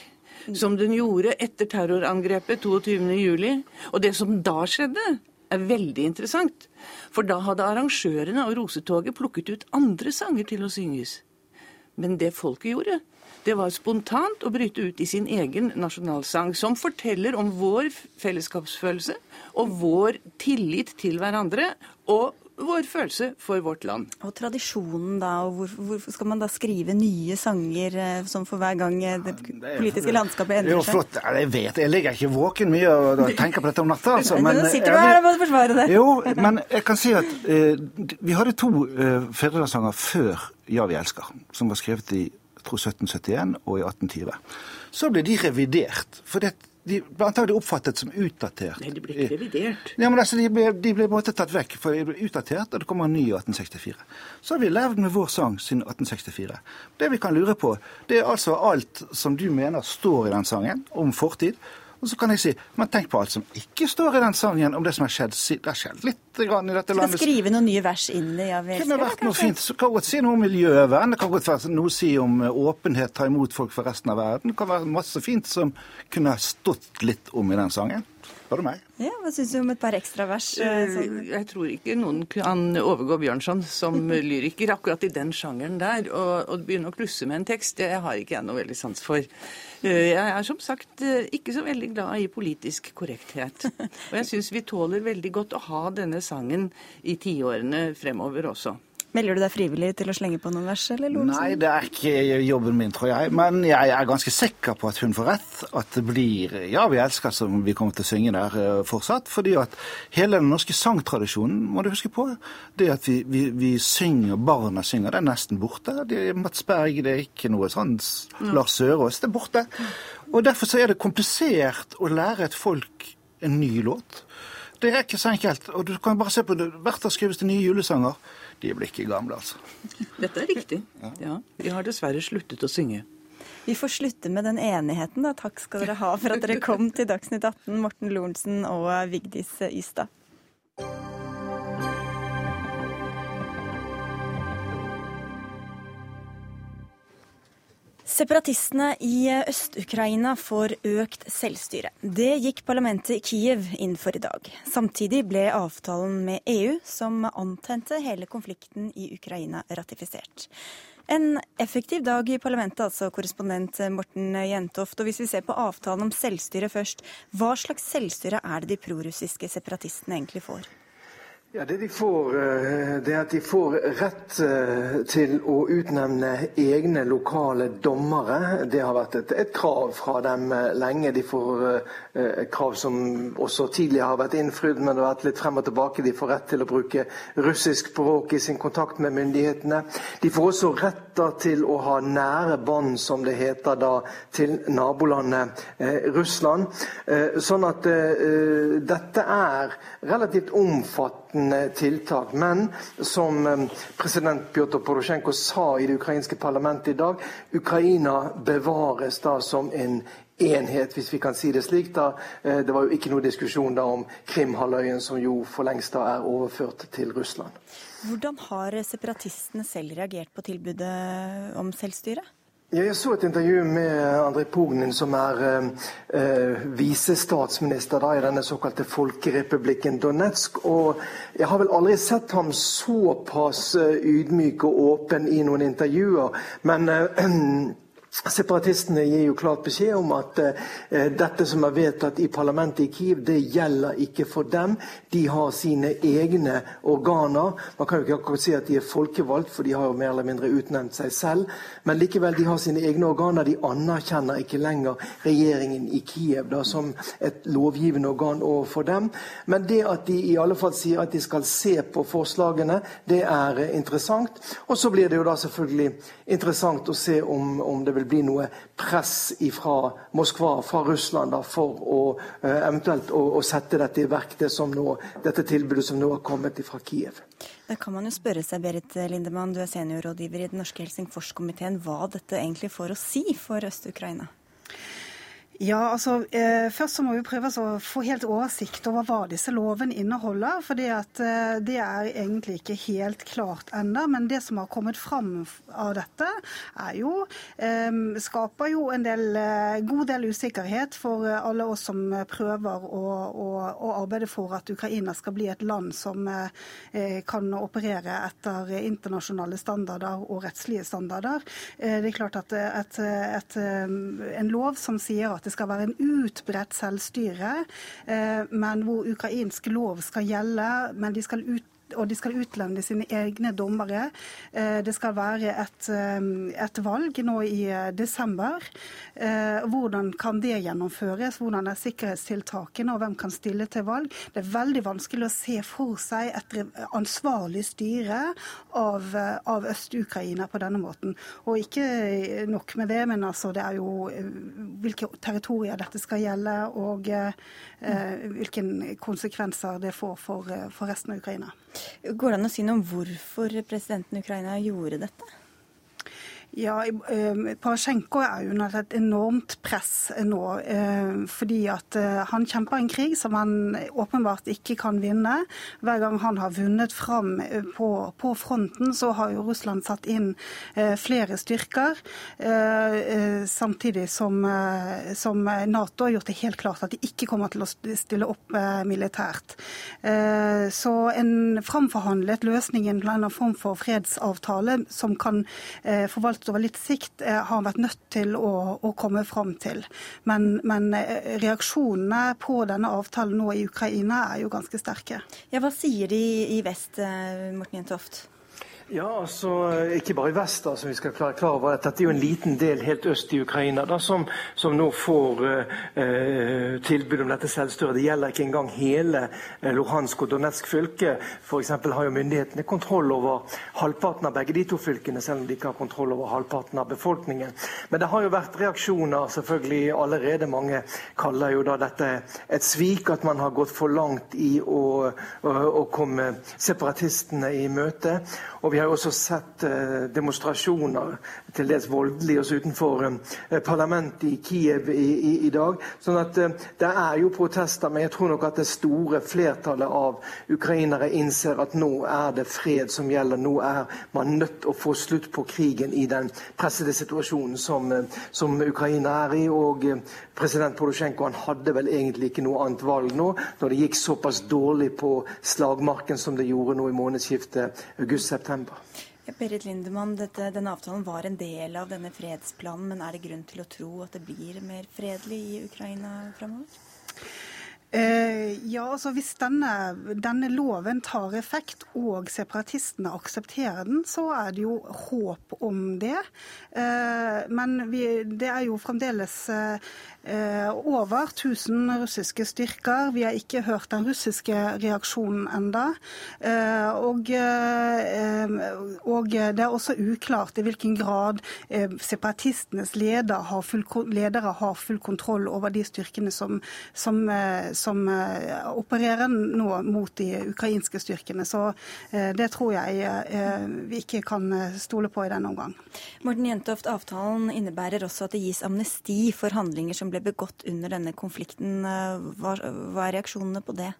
som den gjorde etter terrorangrepet 22.07. Og det som da skjedde, er veldig interessant. For da hadde arrangørene av Rosetoget plukket ut andre sanger til å synges. Men det folket gjorde, det var spontant å bryte ut i sin egen nasjonalsang, som forteller om vår fellesskapsfølelse og vår tillit til hverandre og vår følelse for vårt land. Og tradisjonen da, og hvor, hvorfor skal man da skrive nye sanger eh, som for hver gang eh, det politiske landskapet Det er jo endrer flott. Jeg vet, jeg ligger ikke våken mye og tenker på dette om natta. Altså, Nå men sitter du her og må forsvare det. Jo, men jeg kan si at eh, vi hadde to eh, fedrelandssanger før 'Ja, vi elsker', som var skrevet i 1771 og i 1820. Så ble de revidert. for det, de ble antagelig oppfattet som utdatert. Nei, de ble ikke revidert. Ja, men altså, De ble, de ble måte tatt vekk, for de ble utdatert, og det kommer en ny i 1864. Så har vi levd med vår sang siden 1864. Det vi kan lure på, det er altså alt som du mener står i den sangen om fortid. Og så kan jeg si, men tenk på alt som ikke står i den sangen om det som har skjedd. Det har skjedd litt grann i dette landet. Skal skrive noen nye vers inn i 'Ja, Det kunne vært noe fint. Så kan godt si noe om miljøvern. Det kan godt være noe å si om eh, åpenhet, ta imot folk fra resten av verden. Det kan være masse fint som kunne stått litt om i den sangen. Spør du meg? Ja, Hva syns du om et par ekstra vers? Sånn? Jeg tror ikke noen kan overgå Bjørnson som lyriker akkurat i den sjangeren der. Og, og begynne å klusse med en tekst, det har ikke jeg noe veldig sans for. Eh, Jeg er som sagt ikke så veldig glad i politisk korrekthet. Og jeg syns vi tåler veldig godt å ha denne sangen i tiårene fremover også. Melder du deg frivillig til å slenge på noen vers? eller noe Nei, det er ikke jobben min, tror jeg. Men jeg er ganske sikker på at hun får rett. At det blir 'Ja, vi elsker' som vi kommer til å synge der eh, fortsatt. Fordi at hele den norske sangtradisjonen, må du huske på, det at vi, vi, vi synger, barna synger, det er nesten borte. Det er Mats Berg, det er ikke noe sånn Lars Sørås, det er borte. Og derfor så er det komplisert å lære et folk en ny låt. Det er ikke så enkelt. Og du kan bare se på det. Hvert år skrives det nye julesanger. De blir ikke gamle, altså. Dette er riktig. Ja. Vi har dessverre sluttet å synge. Vi får slutte med den enigheten, da. Takk skal dere ha for at dere kom til Dagsnytt 18, Morten Lorentzen og Vigdis Ystad. Separatistene i Øst-Ukraina får økt selvstyre. Det gikk parlamentet i Kiev inn for i dag. Samtidig ble avtalen med EU, som antente hele konflikten i Ukraina, ratifisert. En effektiv dag i parlamentet, altså korrespondent Morten Jentoft. Og hvis vi ser på avtalen om selvstyre først, hva slags selvstyre er det de prorussiske separatistene egentlig får? Ja, Det de får, eh, det er at de får rett eh, til å utnevne egne lokale dommere. Det har vært et, et krav fra dem eh, lenge. De får et krav som også tidligere har vært innfridd, men det har vært litt frem og tilbake. De får rett til å bruke russisk språk i sin kontakt med myndighetene. De får også retter til å ha nære bånd, som det heter da, til nabolandet Russland. Sånn at dette er relativt omfattende tiltak. Men som eh, president Pjotr Porosjenko sa i det ukrainske parlamentet i dag, Ukraina bevares da som en enhet, hvis vi kan si det slik. da. Eh, det var jo ikke noe diskusjon da om Krimhalvøya, som jo for lengst da er overført til Russland. Hvordan har separatistene selv reagert på tilbudet om selvstyre? Jeg så et intervju med Andrej Pognin, som er eh, eh visestatsminister i denne såkalte folkerepublikken Donetsk. Og jeg har vel aldri sett ham såpass eh, ydmyk og åpen i noen intervjuer. Men eh, Separatistene gir jo klart beskjed om at eh, dette som er vedtatt i parlamentet i Kiev, det gjelder ikke for dem. De har sine egne organer. Man kan jo ikke akkurat si at de er folkevalgt, for de har jo mer eller mindre utnevnt seg selv. Men likevel, de har sine egne organer. De anerkjenner ikke lenger regjeringen i Kiev da, som et lovgivende organ overfor dem. Men det at de i alle fall sier at de skal se på forslagene, det er interessant. Og så blir det jo da selvfølgelig interessant å se om, om det vil vil bli noe press fra Moskva, fra Russland, da, for å uh, eventuelt å, å, sette dette i verk, det nå, dette tilbudet som nå har kommet fra Kiev. Da kan man jo spørre seg, Berit Lindemann, du er seniorrådgiver i den norske Helsingforskomiteen, hva dette egentlig får å si for Øst-Ukraina? Ja, altså eh, Først så må vi prøve å få helt oversikt over hva disse lovene inneholder. for eh, Det er egentlig ikke helt klart ennå. Men det som har kommet fram av dette, er jo, eh, skaper jo en del, eh, god del usikkerhet for alle oss som prøver å, å, å, arbeide for at Ukraina skal bli et land som eh, kan operere etter internasjonale standarder og rettslige standarder. Eh, det er klart at et, et, en lov som sier at at skal være en utbredt selvstyre, eh, men hvor ukrainsk lov skal gjelde. men de skal ut og de skal utlevne sine egne dommere. Eh, det skal være et, eh, et valg nå i eh, desember. Hvordan kan det gjennomføres? Hvordan er sikkerhetstiltakene, og hvem kan stille til valg? Det er veldig vanskelig å se for seg et ansvarlig styre av, av Øst-Ukraina på denne måten. Og ikke nok med det, men altså det er jo hvilke territorier dette skal gjelde, og eh, hvilke konsekvenser det får for, for resten av Ukraina. Går det an å si noe om hvorfor presidenten i Ukraina gjorde dette? Ja, eh, Porosjenko er under et enormt press nå. Eh, fordi at eh, han kjemper en krig som han åpenbart ikke kan vinne. Hver gang han har vunnet fram på, på fronten, så har jo Russland satt inn flere styrker. Samtidig som, som Nato har gjort det helt klart at de ikke kommer til å stille opp militært. Så en framforhandlet løsning, en form for fredsavtale som kan forvalte over litt sikt eh, har han vært nødt til å, å komme fram til. Men, men, eh, reaksjonene på denne avtalen nå i Ukraina er jo ganske sterke. Ja, Hva sier de i vest, eh, Morten Jentoft? Ja, altså Ikke bare i vest, altså, vi skal klare klar over at dette er jo en liten del helt øst i Ukraina da, som, som nå får eh, tilbud om dette selvstyret. Det gjelder ikke engang hele eh, Luhansk og Donetsk fylke. F.eks. har jo myndighetene kontroll over halvparten av begge de to fylkene, selv om de ikke har kontroll over halvparten av befolkningen. Men det har jo vært reaksjoner selvfølgelig allerede. Mange kaller jo da dette et svik, at man har gått for langt i å, å, å komme separatistene i møte. Og vi har også sett eh, demonstrasjoner, til dels voldelige, også utenfor eh, parlamentet i Kiev i, i, i dag. Sånn at eh, det er jo protester, men jeg tror nok at det store flertallet av ukrainere innser at nå er det fred som gjelder. Nå er man nødt til å få slutt på krigen i den pressede situasjonen som, som Ukraina er i. Og president Porosjenko han hadde vel egentlig ikke noe annet valg nå, når det gikk såpass dårlig på slagmarken som det gjorde nå i månedsskiftet august-september september. Ja, Berit Lindemann, dette, denne avtalen var en del av denne fredsplanen, men er det grunn til å tro at det blir mer fredelig i Ukraina framover? Eh, ja, altså Hvis denne, denne, loven tar effekt og separatistene aksepterer den, så er det jo håp om det. Eh, men vi, det er jo fremdeles eh, over 1000 russiske styrker. Vi har ikke hørt den russiske reaksjonen enda. Og, og det er også uklart i hvilken grad separatistenes leder har full, ledere har full kontroll over de styrkene som, som, som opererer nå mot de ukrainske styrkene. Så det tror jeg vi ikke kan stole på i denne omgang. Morten Jentoft, avtalen innebærer også at det gis amnesti for handlinger som ble begått under denne konflikten. Eh, hva, hva er reaksjonene på det?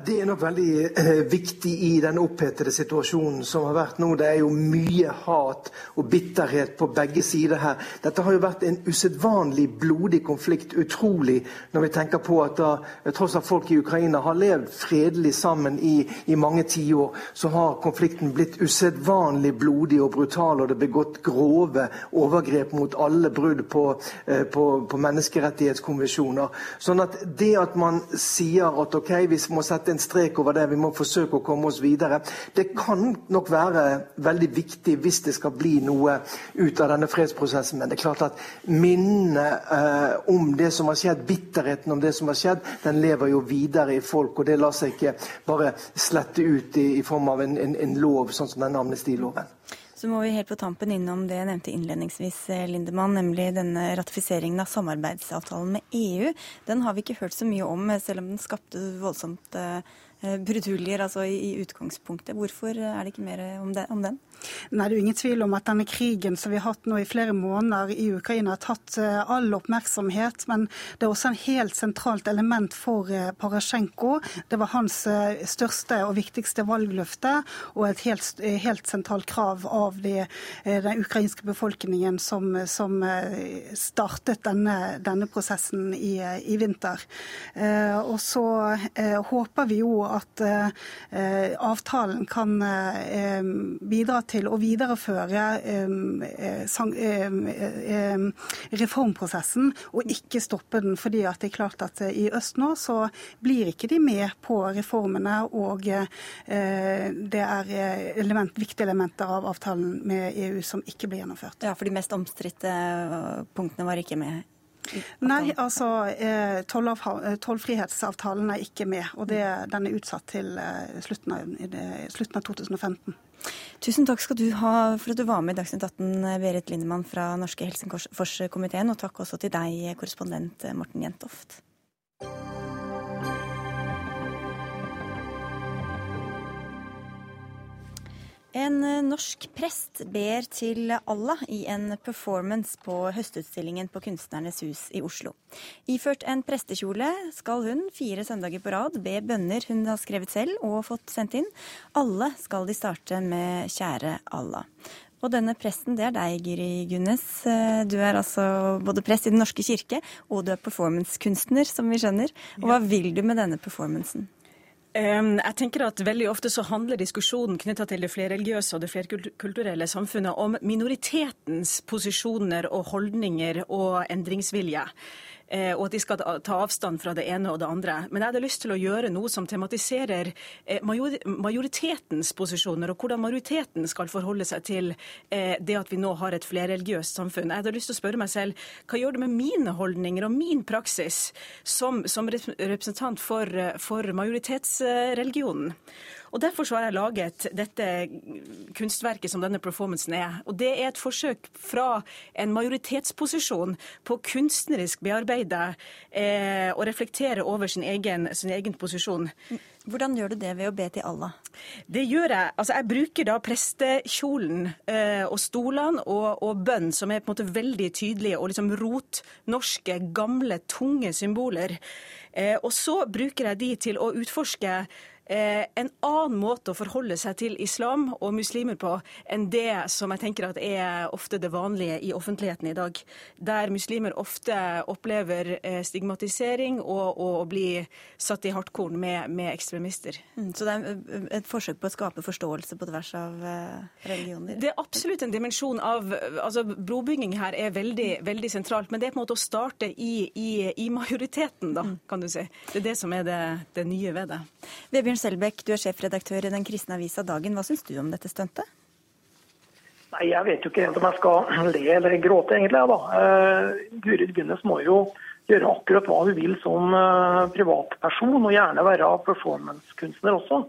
Det er nok veldig eh, viktig i den opphetede situasjonen som har vært nå. Det er jo mye hat og bitterhet på begge sider her. Dette har jo vært en usedvanlig blodig konflikt. Utrolig når vi tenker på at da, tross at folk i Ukraina har levd fredelig sammen i, i mange tiår, så har konflikten blitt usedvanlig blodig og brutal, og det er begått grove overgrep mot alle brudd på, eh, på, på menneskerettighetskonvensjoner. Sånn at det at man sier at ok, vi må sette en strek over det. Vi må forsøke å komme oss videre. Det kan nok være veldig viktig hvis det skal bli noe ut av denne fredsprosessen. Men det er klart at minnet eh, om det som har skjedd, bitterheten om det som har skjedd, den lever jo videre i folk. Og det lar seg ikke bare slette ut i, i form av en, en, en lov, sånn som denne amnestiloven. Så må vi helt på tampen innom det jeg nevnte innledningsvis, eh, Lindemann, nemlig denne ratifiseringen av samarbeidsavtalen med EU. Den har vi ikke hørt så mye om, eh, selv om den skapte voldsomt uh, bruduljer altså i, utgangspunktet. Hvorfor er det ikke mer om, det, om den? Nei, Det er jo ingen tvil om at denne krigen som vi har hatt nå i flere måneder i Ukraina, har tatt eh, all oppmerksomhet. Men det er også en helt sentralt element for eh, Parasjenko. Det var hans eh, største og viktigste valgløfte, og et helt, helt sentralt krav av de, den ukrainske befolkningen som, som startet denne, denne prosessen i, i, vinter. Og så håper vi jo at avtalen kan bidra til til å videreføre reformprosessen og ikke stoppe den. fordi det er klart at i øst nå så blir ikke de med på reformene, og eh, det er element, viktige elementer av avtalen med EU som ikke blir gjennomført. Ja, For de mest omstridte punktene var ikke med? Nei, altså eh, tollfrihetsavtalen er ikke med. Og det, den er utsatt til eh, slutten av, slutten av 2015. Tusen takk skal du ha for at du var med i Dagsnytt 18, Berit Lindemann fra Norske Helsingforskomiteen. Og takk også til deg, korrespondent Morten Jentoft. En eh, norsk prest ber til Allah i en performance på høstutstillingen på Kunstnernes hus i Oslo. Iført en prestekjole skal hun fire søndager på rad be bønner hun har skrevet selv og fått sendt inn. Alle skal de starte med 'Kjære Allah'. Og denne presten, det er deg, Giri Gunnes. Eh, du er altså både prest i Den norske kirke, og du er performancekunstner, som vi skjønner. Og hva vil du med denne performancen? Jeg tenker at Veldig ofte så handler diskusjonen knytta til det flerreligiøse og det flerkulturelle samfunnet om minoritetens posisjoner og holdninger og endringsvilje. Eh, og at de skal ta avstand fra det ene og det andre. Men jeg hadde lyst til å gjøre noe som tematiserer eh, majoritetens posisjoner, og hvordan majoriteten skal forholde seg til det at vi nå har et flerreligiøst samfunn. Jeg hadde lyst til å spørre meg selv hva gjør det med mine holdninger og min praksis som, som representant for, for majoritetsreligionen? Og Derfor så har jeg laget dette kunstverket som denne performancen er. Og Det er et forsøk fra en majoritetsposisjon på kunstnerisk bearbeide eh, og reflektere over sin egen, sin egen posisjon. Hvordan gjør du det ved å be til Allah? Det gjør jeg. Altså, jeg bruker da prestekjolen eh, og stolene og, og, bønn, som er på en måte veldig tydelige og liksom rotnorske, gamle, tunge symboler. Eh, og så bruker jeg de til å utforske en annen måte å forholde seg til islam og muslimer på enn det som jeg tenker at er ofte det vanlige i offentligheten i dag. Der muslimer ofte opplever eh, stigmatisering og, å bli satt i hardkorn med, med ekstremister. Mm, så det er eh, et forsøk på å skape forståelse på tvers av religioner? Det er absolutt en dimensjon av altså Brobygging her er veldig, veldig sentralt, men det er på en måte å starte i, i, i majoriteten, da, mm. kan du si. Det er det som er det, det nye ved det. Vebjørn Torbjørn Selbekk, du er sjefredaktør i den kristne avisa Dagen. Hva syns du om dette stuntet? Nei, Jeg vet jo ikke helt om jeg skal le eller gråte, egentlig. da. Uh, Gurid Gunnes må jo gjøre akkurat hva hun vil som uh, privatperson, og gjerne være performancekunstner også.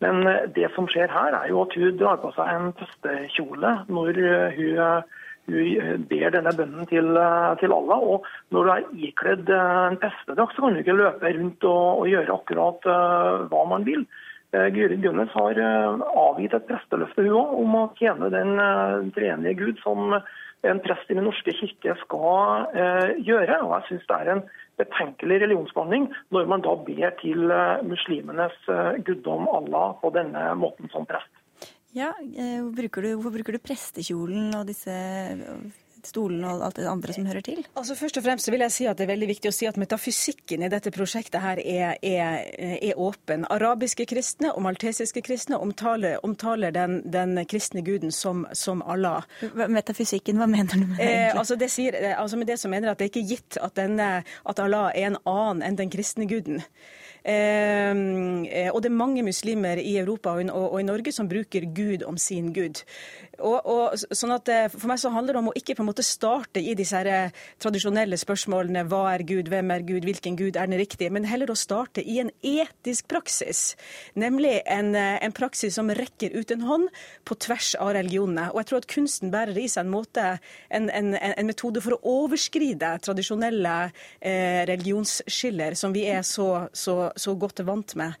Men uh, det som skjer her, er jo at hun drar på seg en tøstekjole når hun hun ber denne bønnen til, til Allah. Og når du er ikledd eh, en prestedrakt, så kan du ikke løpe rundt og, og gjøre akkurat uh, hva man vil. Uh, Guri Gunnes har uh, avgitt et presteløfte hun også, om å tjene den uh, treenige Gud som en prest i Den norske kirke skal gjøre. Og jeg syns det er en betenkelig religionsbehandling når man da ber til muslimenes guddom Allah på denne måten som prest. Ja, hvor bruker du, Hvorfor bruker du prestekjolen og disse stolen og alt det andre som hører til? Altså Først og fremst vil jeg si at det er veldig viktig å si at metafysikken i dette prosjektet her er, er, er åpen. Arabiske kristne og maltesiske kristne omtaler, omtaler den, den, kristne guden som, som, Allah. Metafysikken, hva mener du med det? Eh, altså det sier, eh, altså med det som mener at det er ikke gitt at, denne, at Allah er en annen enn den kristne guden. Ehm, eh, og det er mange muslimer i Europa og, i Norge som bruker Gud om sin Gud. Og, og, sånn at eh, For meg så handler det om å ikke på en måte starte i disse her eh, tradisjonelle spørsmålene hva er Gud, hvem er Gud, hvilken Gud er den riktige, men heller å starte i en etisk praksis. Nemlig en, eh, en praksis som rekker ut en hånd på tvers av religionene. Og jeg tror at kunsten bærer i seg en måte, en, en, en metode for å overskride tradisjonelle eh, religionsskiller som vi er så, så, så godt vant med.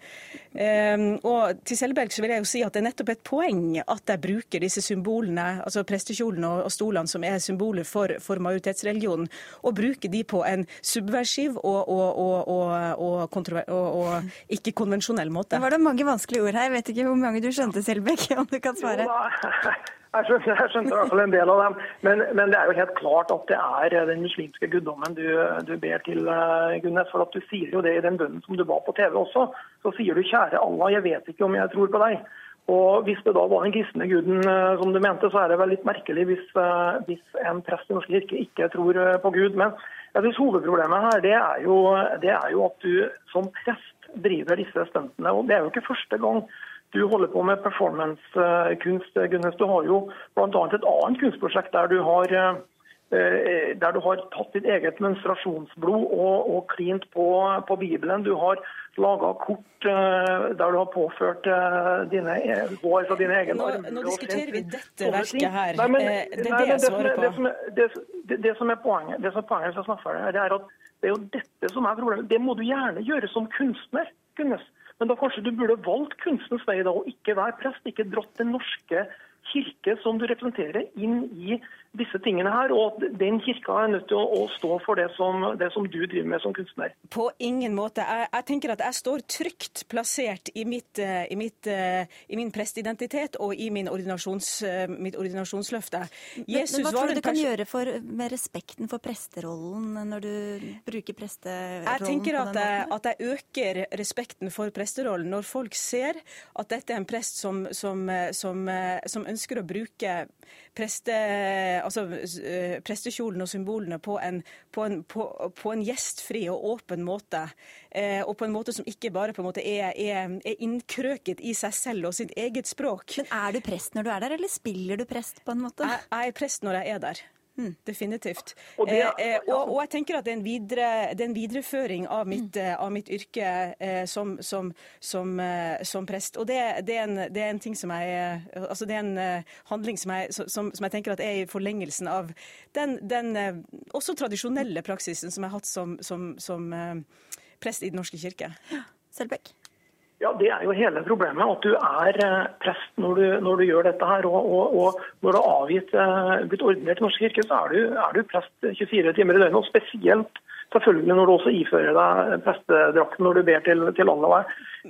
Um, og til Selbekk vil jeg jo si at det er nettopp et poeng at jeg bruker disse symbolene symbolene, altså prestekjolen og, og stolene, som er symboler for, for majoritetsreligionen, og bruke de på en subversiv og, og, og ikke-konvensjonell måte. Det var det mange vanskelige ord her. Jeg vet ikke hvor mange du skjønte, Selbekk, om du kan svare? Jeg skjønte, jeg skjønte i hvert fall en del av dem. Men, men, det er jo helt klart at det er den muslimske guddommen du, du ber til, uh, Gunnes. For at du sier jo det i den bønnen som du ba på TV også. Så sier du 'Kjære Allah, jeg vet ikke om jeg tror på deg'. Og Hvis det da var den kristne guden eh, som du mente, så er det vel litt merkelig hvis, eh, hvis en prest i norske kirke ikke tror eh, på Gud. Men jeg synes hovedproblemet her det er, jo, det er jo at du som prest driver disse stuntene. Og det er jo ikke første gang du holder på med performancekunst. Gunnes. Du har jo bl.a. et annet kunstprosjekt der du har der du har tatt ditt eget menstruasjonsblod og, og klint på, på Bibelen. Du har laga kort uh, der du har påført uh, dine e, hår fra dine egne armer. Nå diskuterer vi dette verket her. Nei, men, eh, det er det jeg svarer på. Det som, er, det, det, som er poenget, det som er poenget hvis jeg snakker det, det er at det er jo dette som er problemet. Det må du gjerne gjøre som kunstner. Kunnes. Men da kanskje du burde valgt kunstens vei da, og ikke være prest. Ikke dratt Den norske kirke som du representerer, inn i disse tingene her, og den kirka er nødt til å, å stå for det som, det som, du driver med som kunstner? På ingen måte. Jeg, jeg tenker at jeg står trygt plassert i, mitt, eh, i, mitt, eh, i min prestidentitet og i min ordinasjons, eh, mitt ordinasjonsløfte. Jesus men, men Hva tror du det kan gjøre for, med respekten for presterollen når du bruker presterollen jeg tenker at jeg, at jeg øker respekten for presterollen når folk ser at dette er en prest som, som, som, ønsker å bruke preste, altså, prestekjolen og symbolene på en, på, en, på, på en, gjestfri og åpen måte, og på en måte som ikke bare måte er, er, er innkrøket i seg selv og sitt eget språk. Men Er du prest når du er der, eller spiller du prest på en måte? Jeg, jeg er prest når jeg er der. Mm, definitivt. Og, det, eh, og, og, jeg tenker at det er en, videre, er en videreføring av mitt, mm. av mitt yrke eh, som, som, som, eh, som, prest. Og det, det, er en, det, er en, ting som jeg altså Det er en uh, handling som jeg, som, jeg, tenker at er i forlengelsen av den, den også tradisjonelle praksisen som jeg har hatt som, prest i Den norske kirke. Ja. Selbekk? Ja, Det er jo hele problemet. At du er eh, prest når du, når du gjør dette her. Og, og, og når du har avgitt, eh, blitt ordinert i Norsk kirke, så er du, er du, prest 24 timer i døgnet. Og spesielt selvfølgelig når du også ifører deg prestedrakten når du ber til, til alle.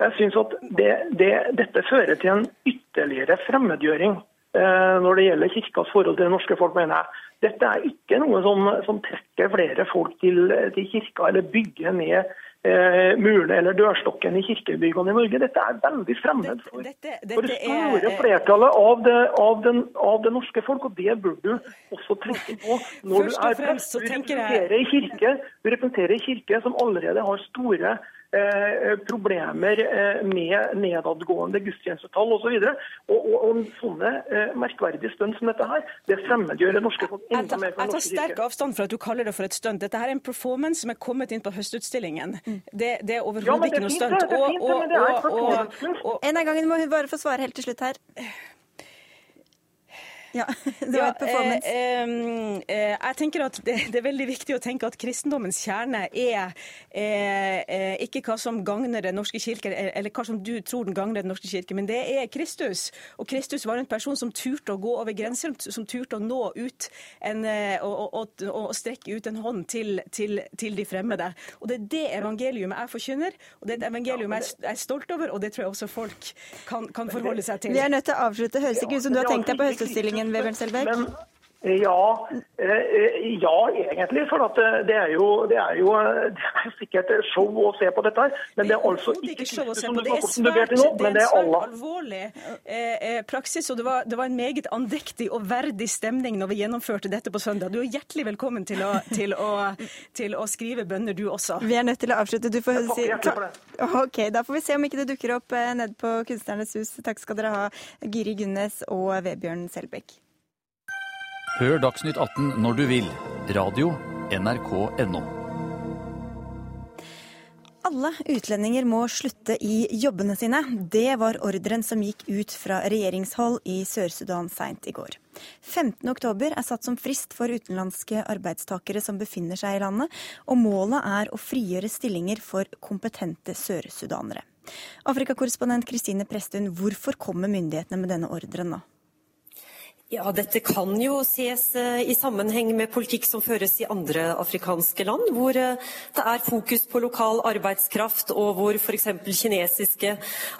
Jeg synes at det, det, Dette fører til en ytterligere fremmedgjøring eh, når det gjelder kirkas forhold til det norske folk, mener jeg. Dette er ikke noe som, som trekker flere folk til, til kirka eller bygger ned eh, murene eller dørstokken i kirkebyggene i Norge. Dette er veldig fremmed for, dette, dette, for det store er... flertallet av det, av, den, av det, norske folk. Og det burde du også tenke på når du er prest. Du representerer i kirke, en kirke som allerede har store Eh, problemer eh, med nedadgående gudstjenestetall osv. Og, og, og, og sånne eh, merkverdige stunt som dette her, det fremmedgjør det norske folk enda mer fra Jeg tar sterk avstand fra at du kaller det for et stunt. Dette her er en performance som er kommet inn på Høstutstillingen. Mm. Det, det er overhodet ja, ikke noe stunt. En av gangen må hun bare få svare helt til slutt her. Ja, det var et performance. Ja, eh, eh, jeg tenker at det, det, er veldig viktig å tenke at kristendommens kjerne er eh, ikke hva som gagner Den norske kirke, eller hva som du tror den gagner Den norske kirke, men det er Kristus. Og Kristus var en person som turte å gå over grenser, som turte å nå ut en, og, og, og, strekke ut en hånd til, til, til, de fremmede. Og Det er det evangeliumet jeg forkynner, og det er et evangelium jeg er stolt over, og det tror jeg også folk kan, kan forholde seg til. Vi er nødt til å avslutte. Høres ikke ut som du har tenkt deg på høstutstillingen meningen, Vebjørn Selbekk? Ja, eh, ja, egentlig. For det er, jo, det, er jo, det er jo sikkert show å se på dette. her, Men det er altså ikke show å se på. Det er svært, det er en svært alvorlig eh, eh, praksis. Og det var, det var, en meget andektig og verdig stemning når vi gjennomførte dette på søndag. Du er hjertelig velkommen til å, til å, til å skrive bønner, du også. Vi er nødt til å avslutte. Du får si Ok, Da får vi se om ikke det dukker opp nede på Kunstnernes hus. Takk skal dere ha, Giri Gunnes og Vebjørn Selbekk. Hør Dagsnytt 18 når du vil. Radio NRK.no. Alle utlendinger må slutte i jobbene sine. Det var ordren som gikk ut fra regjeringshold i Sør-Sudan seint i går. 15.10 er satt som frist for utenlandske arbeidstakere som befinner seg i landet, og målet er å frigjøre stillinger for kompetente sør-sudanere. Afrikakorrespondent Kristine Presttun, hvorfor kommer myndighetene med denne ordren nå? Ja, Dette kan jo ses eh, i sammenheng med politikk som føres i andre afrikanske land, hvor eh, det er fokus på lokal arbeidskraft, og hvor f.eks. kinesiske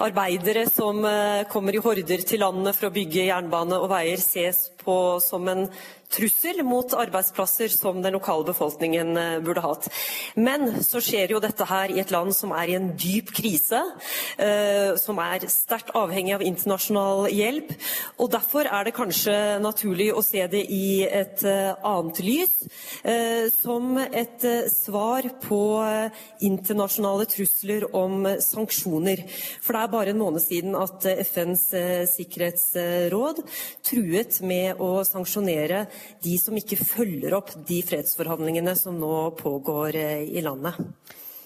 arbeidere som eh, kommer i horder til landet for å bygge jernbane og veier, ses på som en trussel mot arbeidsplasser som den lokale befolkningen eh, burde hatt. Men så skjer jo dette her i et land som er i en dyp krise, eh, som er sterkt avhengig av internasjonal hjelp. og Derfor er det kanskje naturlig å se det i et eh, annet lys, som et svar på internasjonale trusler om sanksjoner. For det er bare en måned siden at FNs sikkerhetsråd truet med å sanksjonere de som ikke følger opp de fredsforhandlingene som nå pågår eh, i landet.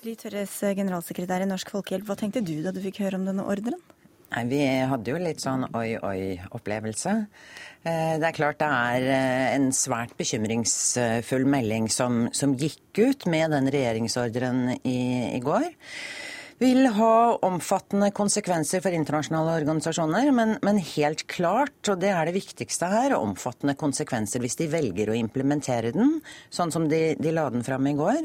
Li Tørres, eh, generalsekretær i Norsk Folkehjelp, hva tenkte du da du fikk høre om denne ordren? Nei, Vi hadde jo litt sånn oi-oi-opplevelse. Eh, det er klart det er en svært bekymringsfull melding som, som gikk ut med den regjeringsordren i, i går vil ha omfattende konsekvenser for internasjonale organisasjoner, men, men, helt klart, og det er det viktigste her, omfattende konsekvenser hvis de velger å implementere den, sånn som de, de la den fram i går.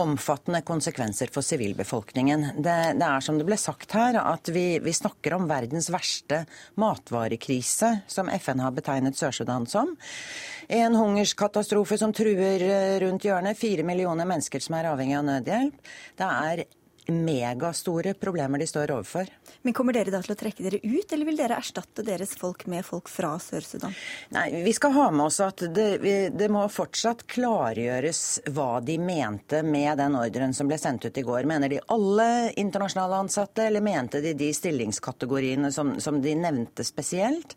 Omfattende konsekvenser for sivilbefolkningen. Det, det, er som det ble sagt her, at vi, vi snakker om verdens verste matvarekrise, som FN har betegnet Sør-Sudan som. En hungerskatastrofe som truer rundt hjørnet. Fire millioner mennesker som er avhengig av nødhjelp. Det er megastore problemer de står overfor. Men Kommer dere da til å trekke dere ut, eller vil dere erstatte deres folk med folk fra Sør-Sudan? Nei, Vi skal ha med oss at det, det, må fortsatt klargjøres hva de mente med den ordren som ble sendt ut i går. Mener de alle internasjonale ansatte, eller mente de de stillingskategoriene som, som de nevnte spesielt?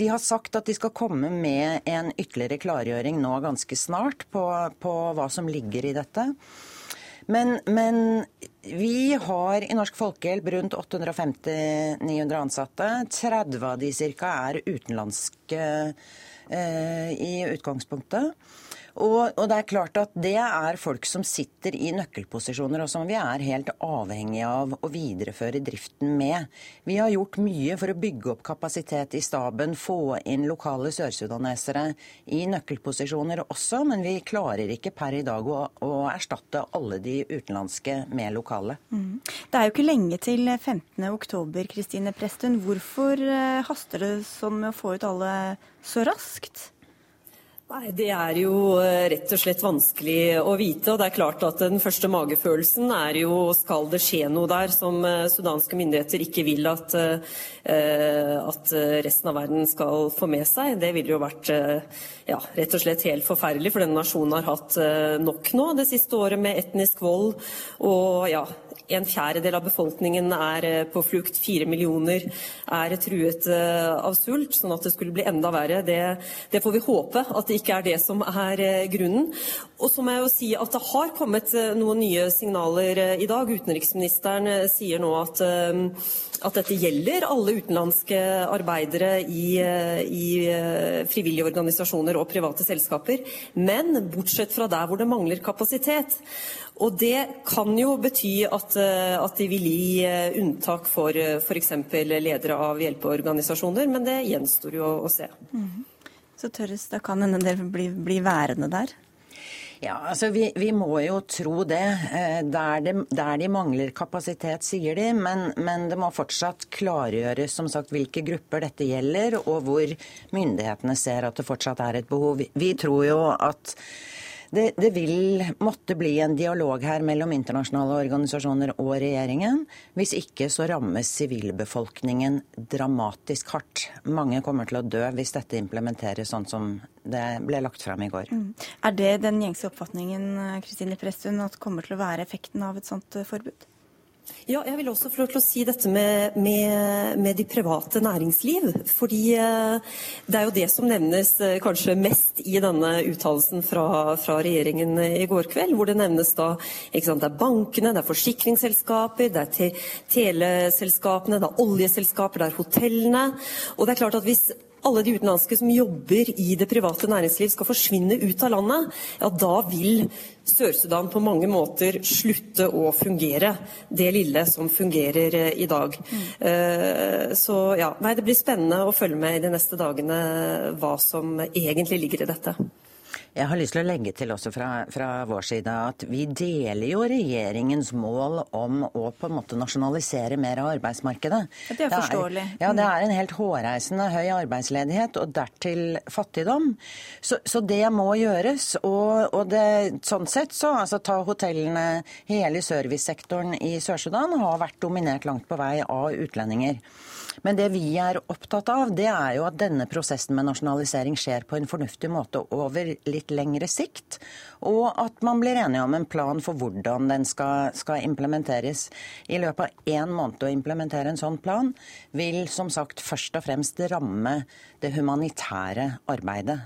De har sagt at de skal komme med en ytterligere klargjøring nå ganske snart på, på hva som ligger i dette. Men, men, vi har i Norsk Folkehjelp rundt 850-900 ansatte. 30 av de ca. er utenlandske eh, i utgangspunktet. Og, og, det er klart at det er folk som sitter i nøkkelposisjoner, og som vi er helt avhengige av å videreføre driften med. Vi har gjort mye for å bygge opp kapasitet i staben, få inn lokale sørsudanesere i nøkkelposisjoner også, men vi klarer ikke per i dag å, å erstatte alle de utenlandske med lokale. Mm. Det er jo ikke lenge til 15.10, Kristine Prestun. Hvorfor eh, haster det sånn med å få ut alle så raskt? Nei, Det er jo eh, rett og slett vanskelig å vite. og det er klart at Den første magefølelsen er jo skal det skje noe der som eh, sudanske myndigheter ikke vil at, eh, at resten av verden skal få med seg. Det ville jo vært ja, rett og slett helt forferdelig, for denne nasjonen har hatt nok nå det siste året med etnisk vold og ja, en fjerdedel av befolkningen er eh, på flukt, fire millioner er truet eh, av sult. Sånn at det skulle bli enda verre, det, det får vi håpe at det ikke er det som er eh, grunnen. Og så må jeg jo si at det har kommet noen nye signaler i dag. Utenriksministeren sier nå at, at dette gjelder alle utenlandske arbeidere i, i frivillige organisasjoner og private selskaper, men bortsett fra der hvor det mangler kapasitet. Og det kan jo bety at, eh, at de vil gi eh, unntak for eh, f.eks. ledere av hjelpeorganisasjoner, men det gjenstår jo å se. Mm. Så tørres, da kan en del bli, bli værende der? Ja, altså vi, vi, må jo tro det. Der, de. der, de, mangler kapasitet, sier de. Men, men, det må fortsatt klargjøres som sagt, hvilke grupper dette gjelder, og hvor myndighetene ser at det fortsatt er et behov. Vi tror jo at det, det, vil måtte bli en dialog her mellom internasjonale organisasjoner og regjeringen. Hvis ikke så rammes sivilbefolkningen dramatisk hardt. Mange kommer til å dø hvis dette implementeres sånn som det ble lagt frem i går. Mm. Er det den gjengse oppfatningen Kristine Presttun, at kommer til å være effekten av et sånt forbud? Ja, jeg vil også få lov til å si dette med, med, med de private næringsliv. Fordi eh, det er jo det som nevnes eh, kanskje mest i denne uttalelsen fra, fra, regjeringen i går kveld. Hvor det nevnes da sant, det er bankene, det er forsikringsselskaper, det er te teleselskapene, det er oljeselskaper, det er hotellene. Og det er klart at hvis alle de utenlandske som jobber i det private næringsliv skal forsvinne ut av landet, ja da vil Sør-Sudan på mange måter slutte å fungere. Det lille som fungerer eh, i dag. Mm. Så ja, nei, det blir spennende å følge med i de neste dagene hva som egentlig ligger i dette. Jeg har lyst til å legge til også fra, fra, vår side at vi deler jo regjeringens mål om å på en måte nasjonalisere mer av arbeidsmarkedet. Det er forståelig. Det er, ja, det er en helt hårreisende høy arbeidsledighet, og dertil fattigdom. Så, så det må gjøres. Og, og det, sånn sett så altså ta hotellene, hele servicesektoren i Sør-Sudan har vært dominert langt på vei av utlendinger. Men det vi er opptatt av, det er jo at denne prosessen med nasjonalisering skjer på en fornuftig måte over litt lengre sikt. Og at man blir enige om en plan for hvordan den skal, skal implementeres. I løpet av én måned å implementere en sånn plan vil som sagt først og fremst ramme det humanitære arbeidet.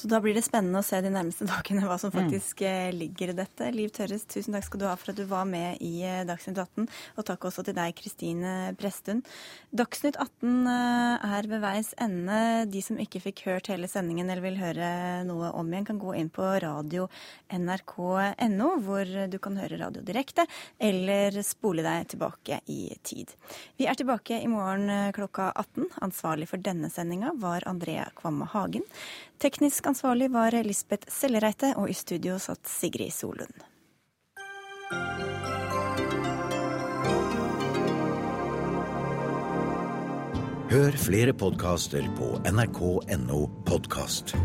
Så da blir det spennende å se de nærmeste dagene hva som mm. faktisk mm. ligger i dette. Liv Tørres, tusen takk skal du ha for at du var med i eh, Dagsnytt 18. Og takk også til deg, Kristine Prestund. Dagsnytt 18 eh, er ved veis ende. De som ikke fikk hørt hele sendingen eller vil høre noe om igjen, kan gå inn på radio nrk.no, hvor du kan høre radio direkte, eller spole deg tilbake i tid. Vi er tilbake i morgen klokka 18. Ansvarlig for denne sendinga var Andrea Kvamme Hagen. Teknisk ansvarlig var Lisbeth Sellereite, og i studio satt Sigrid Solund. Hør flere podkaster på nrk.no podkast.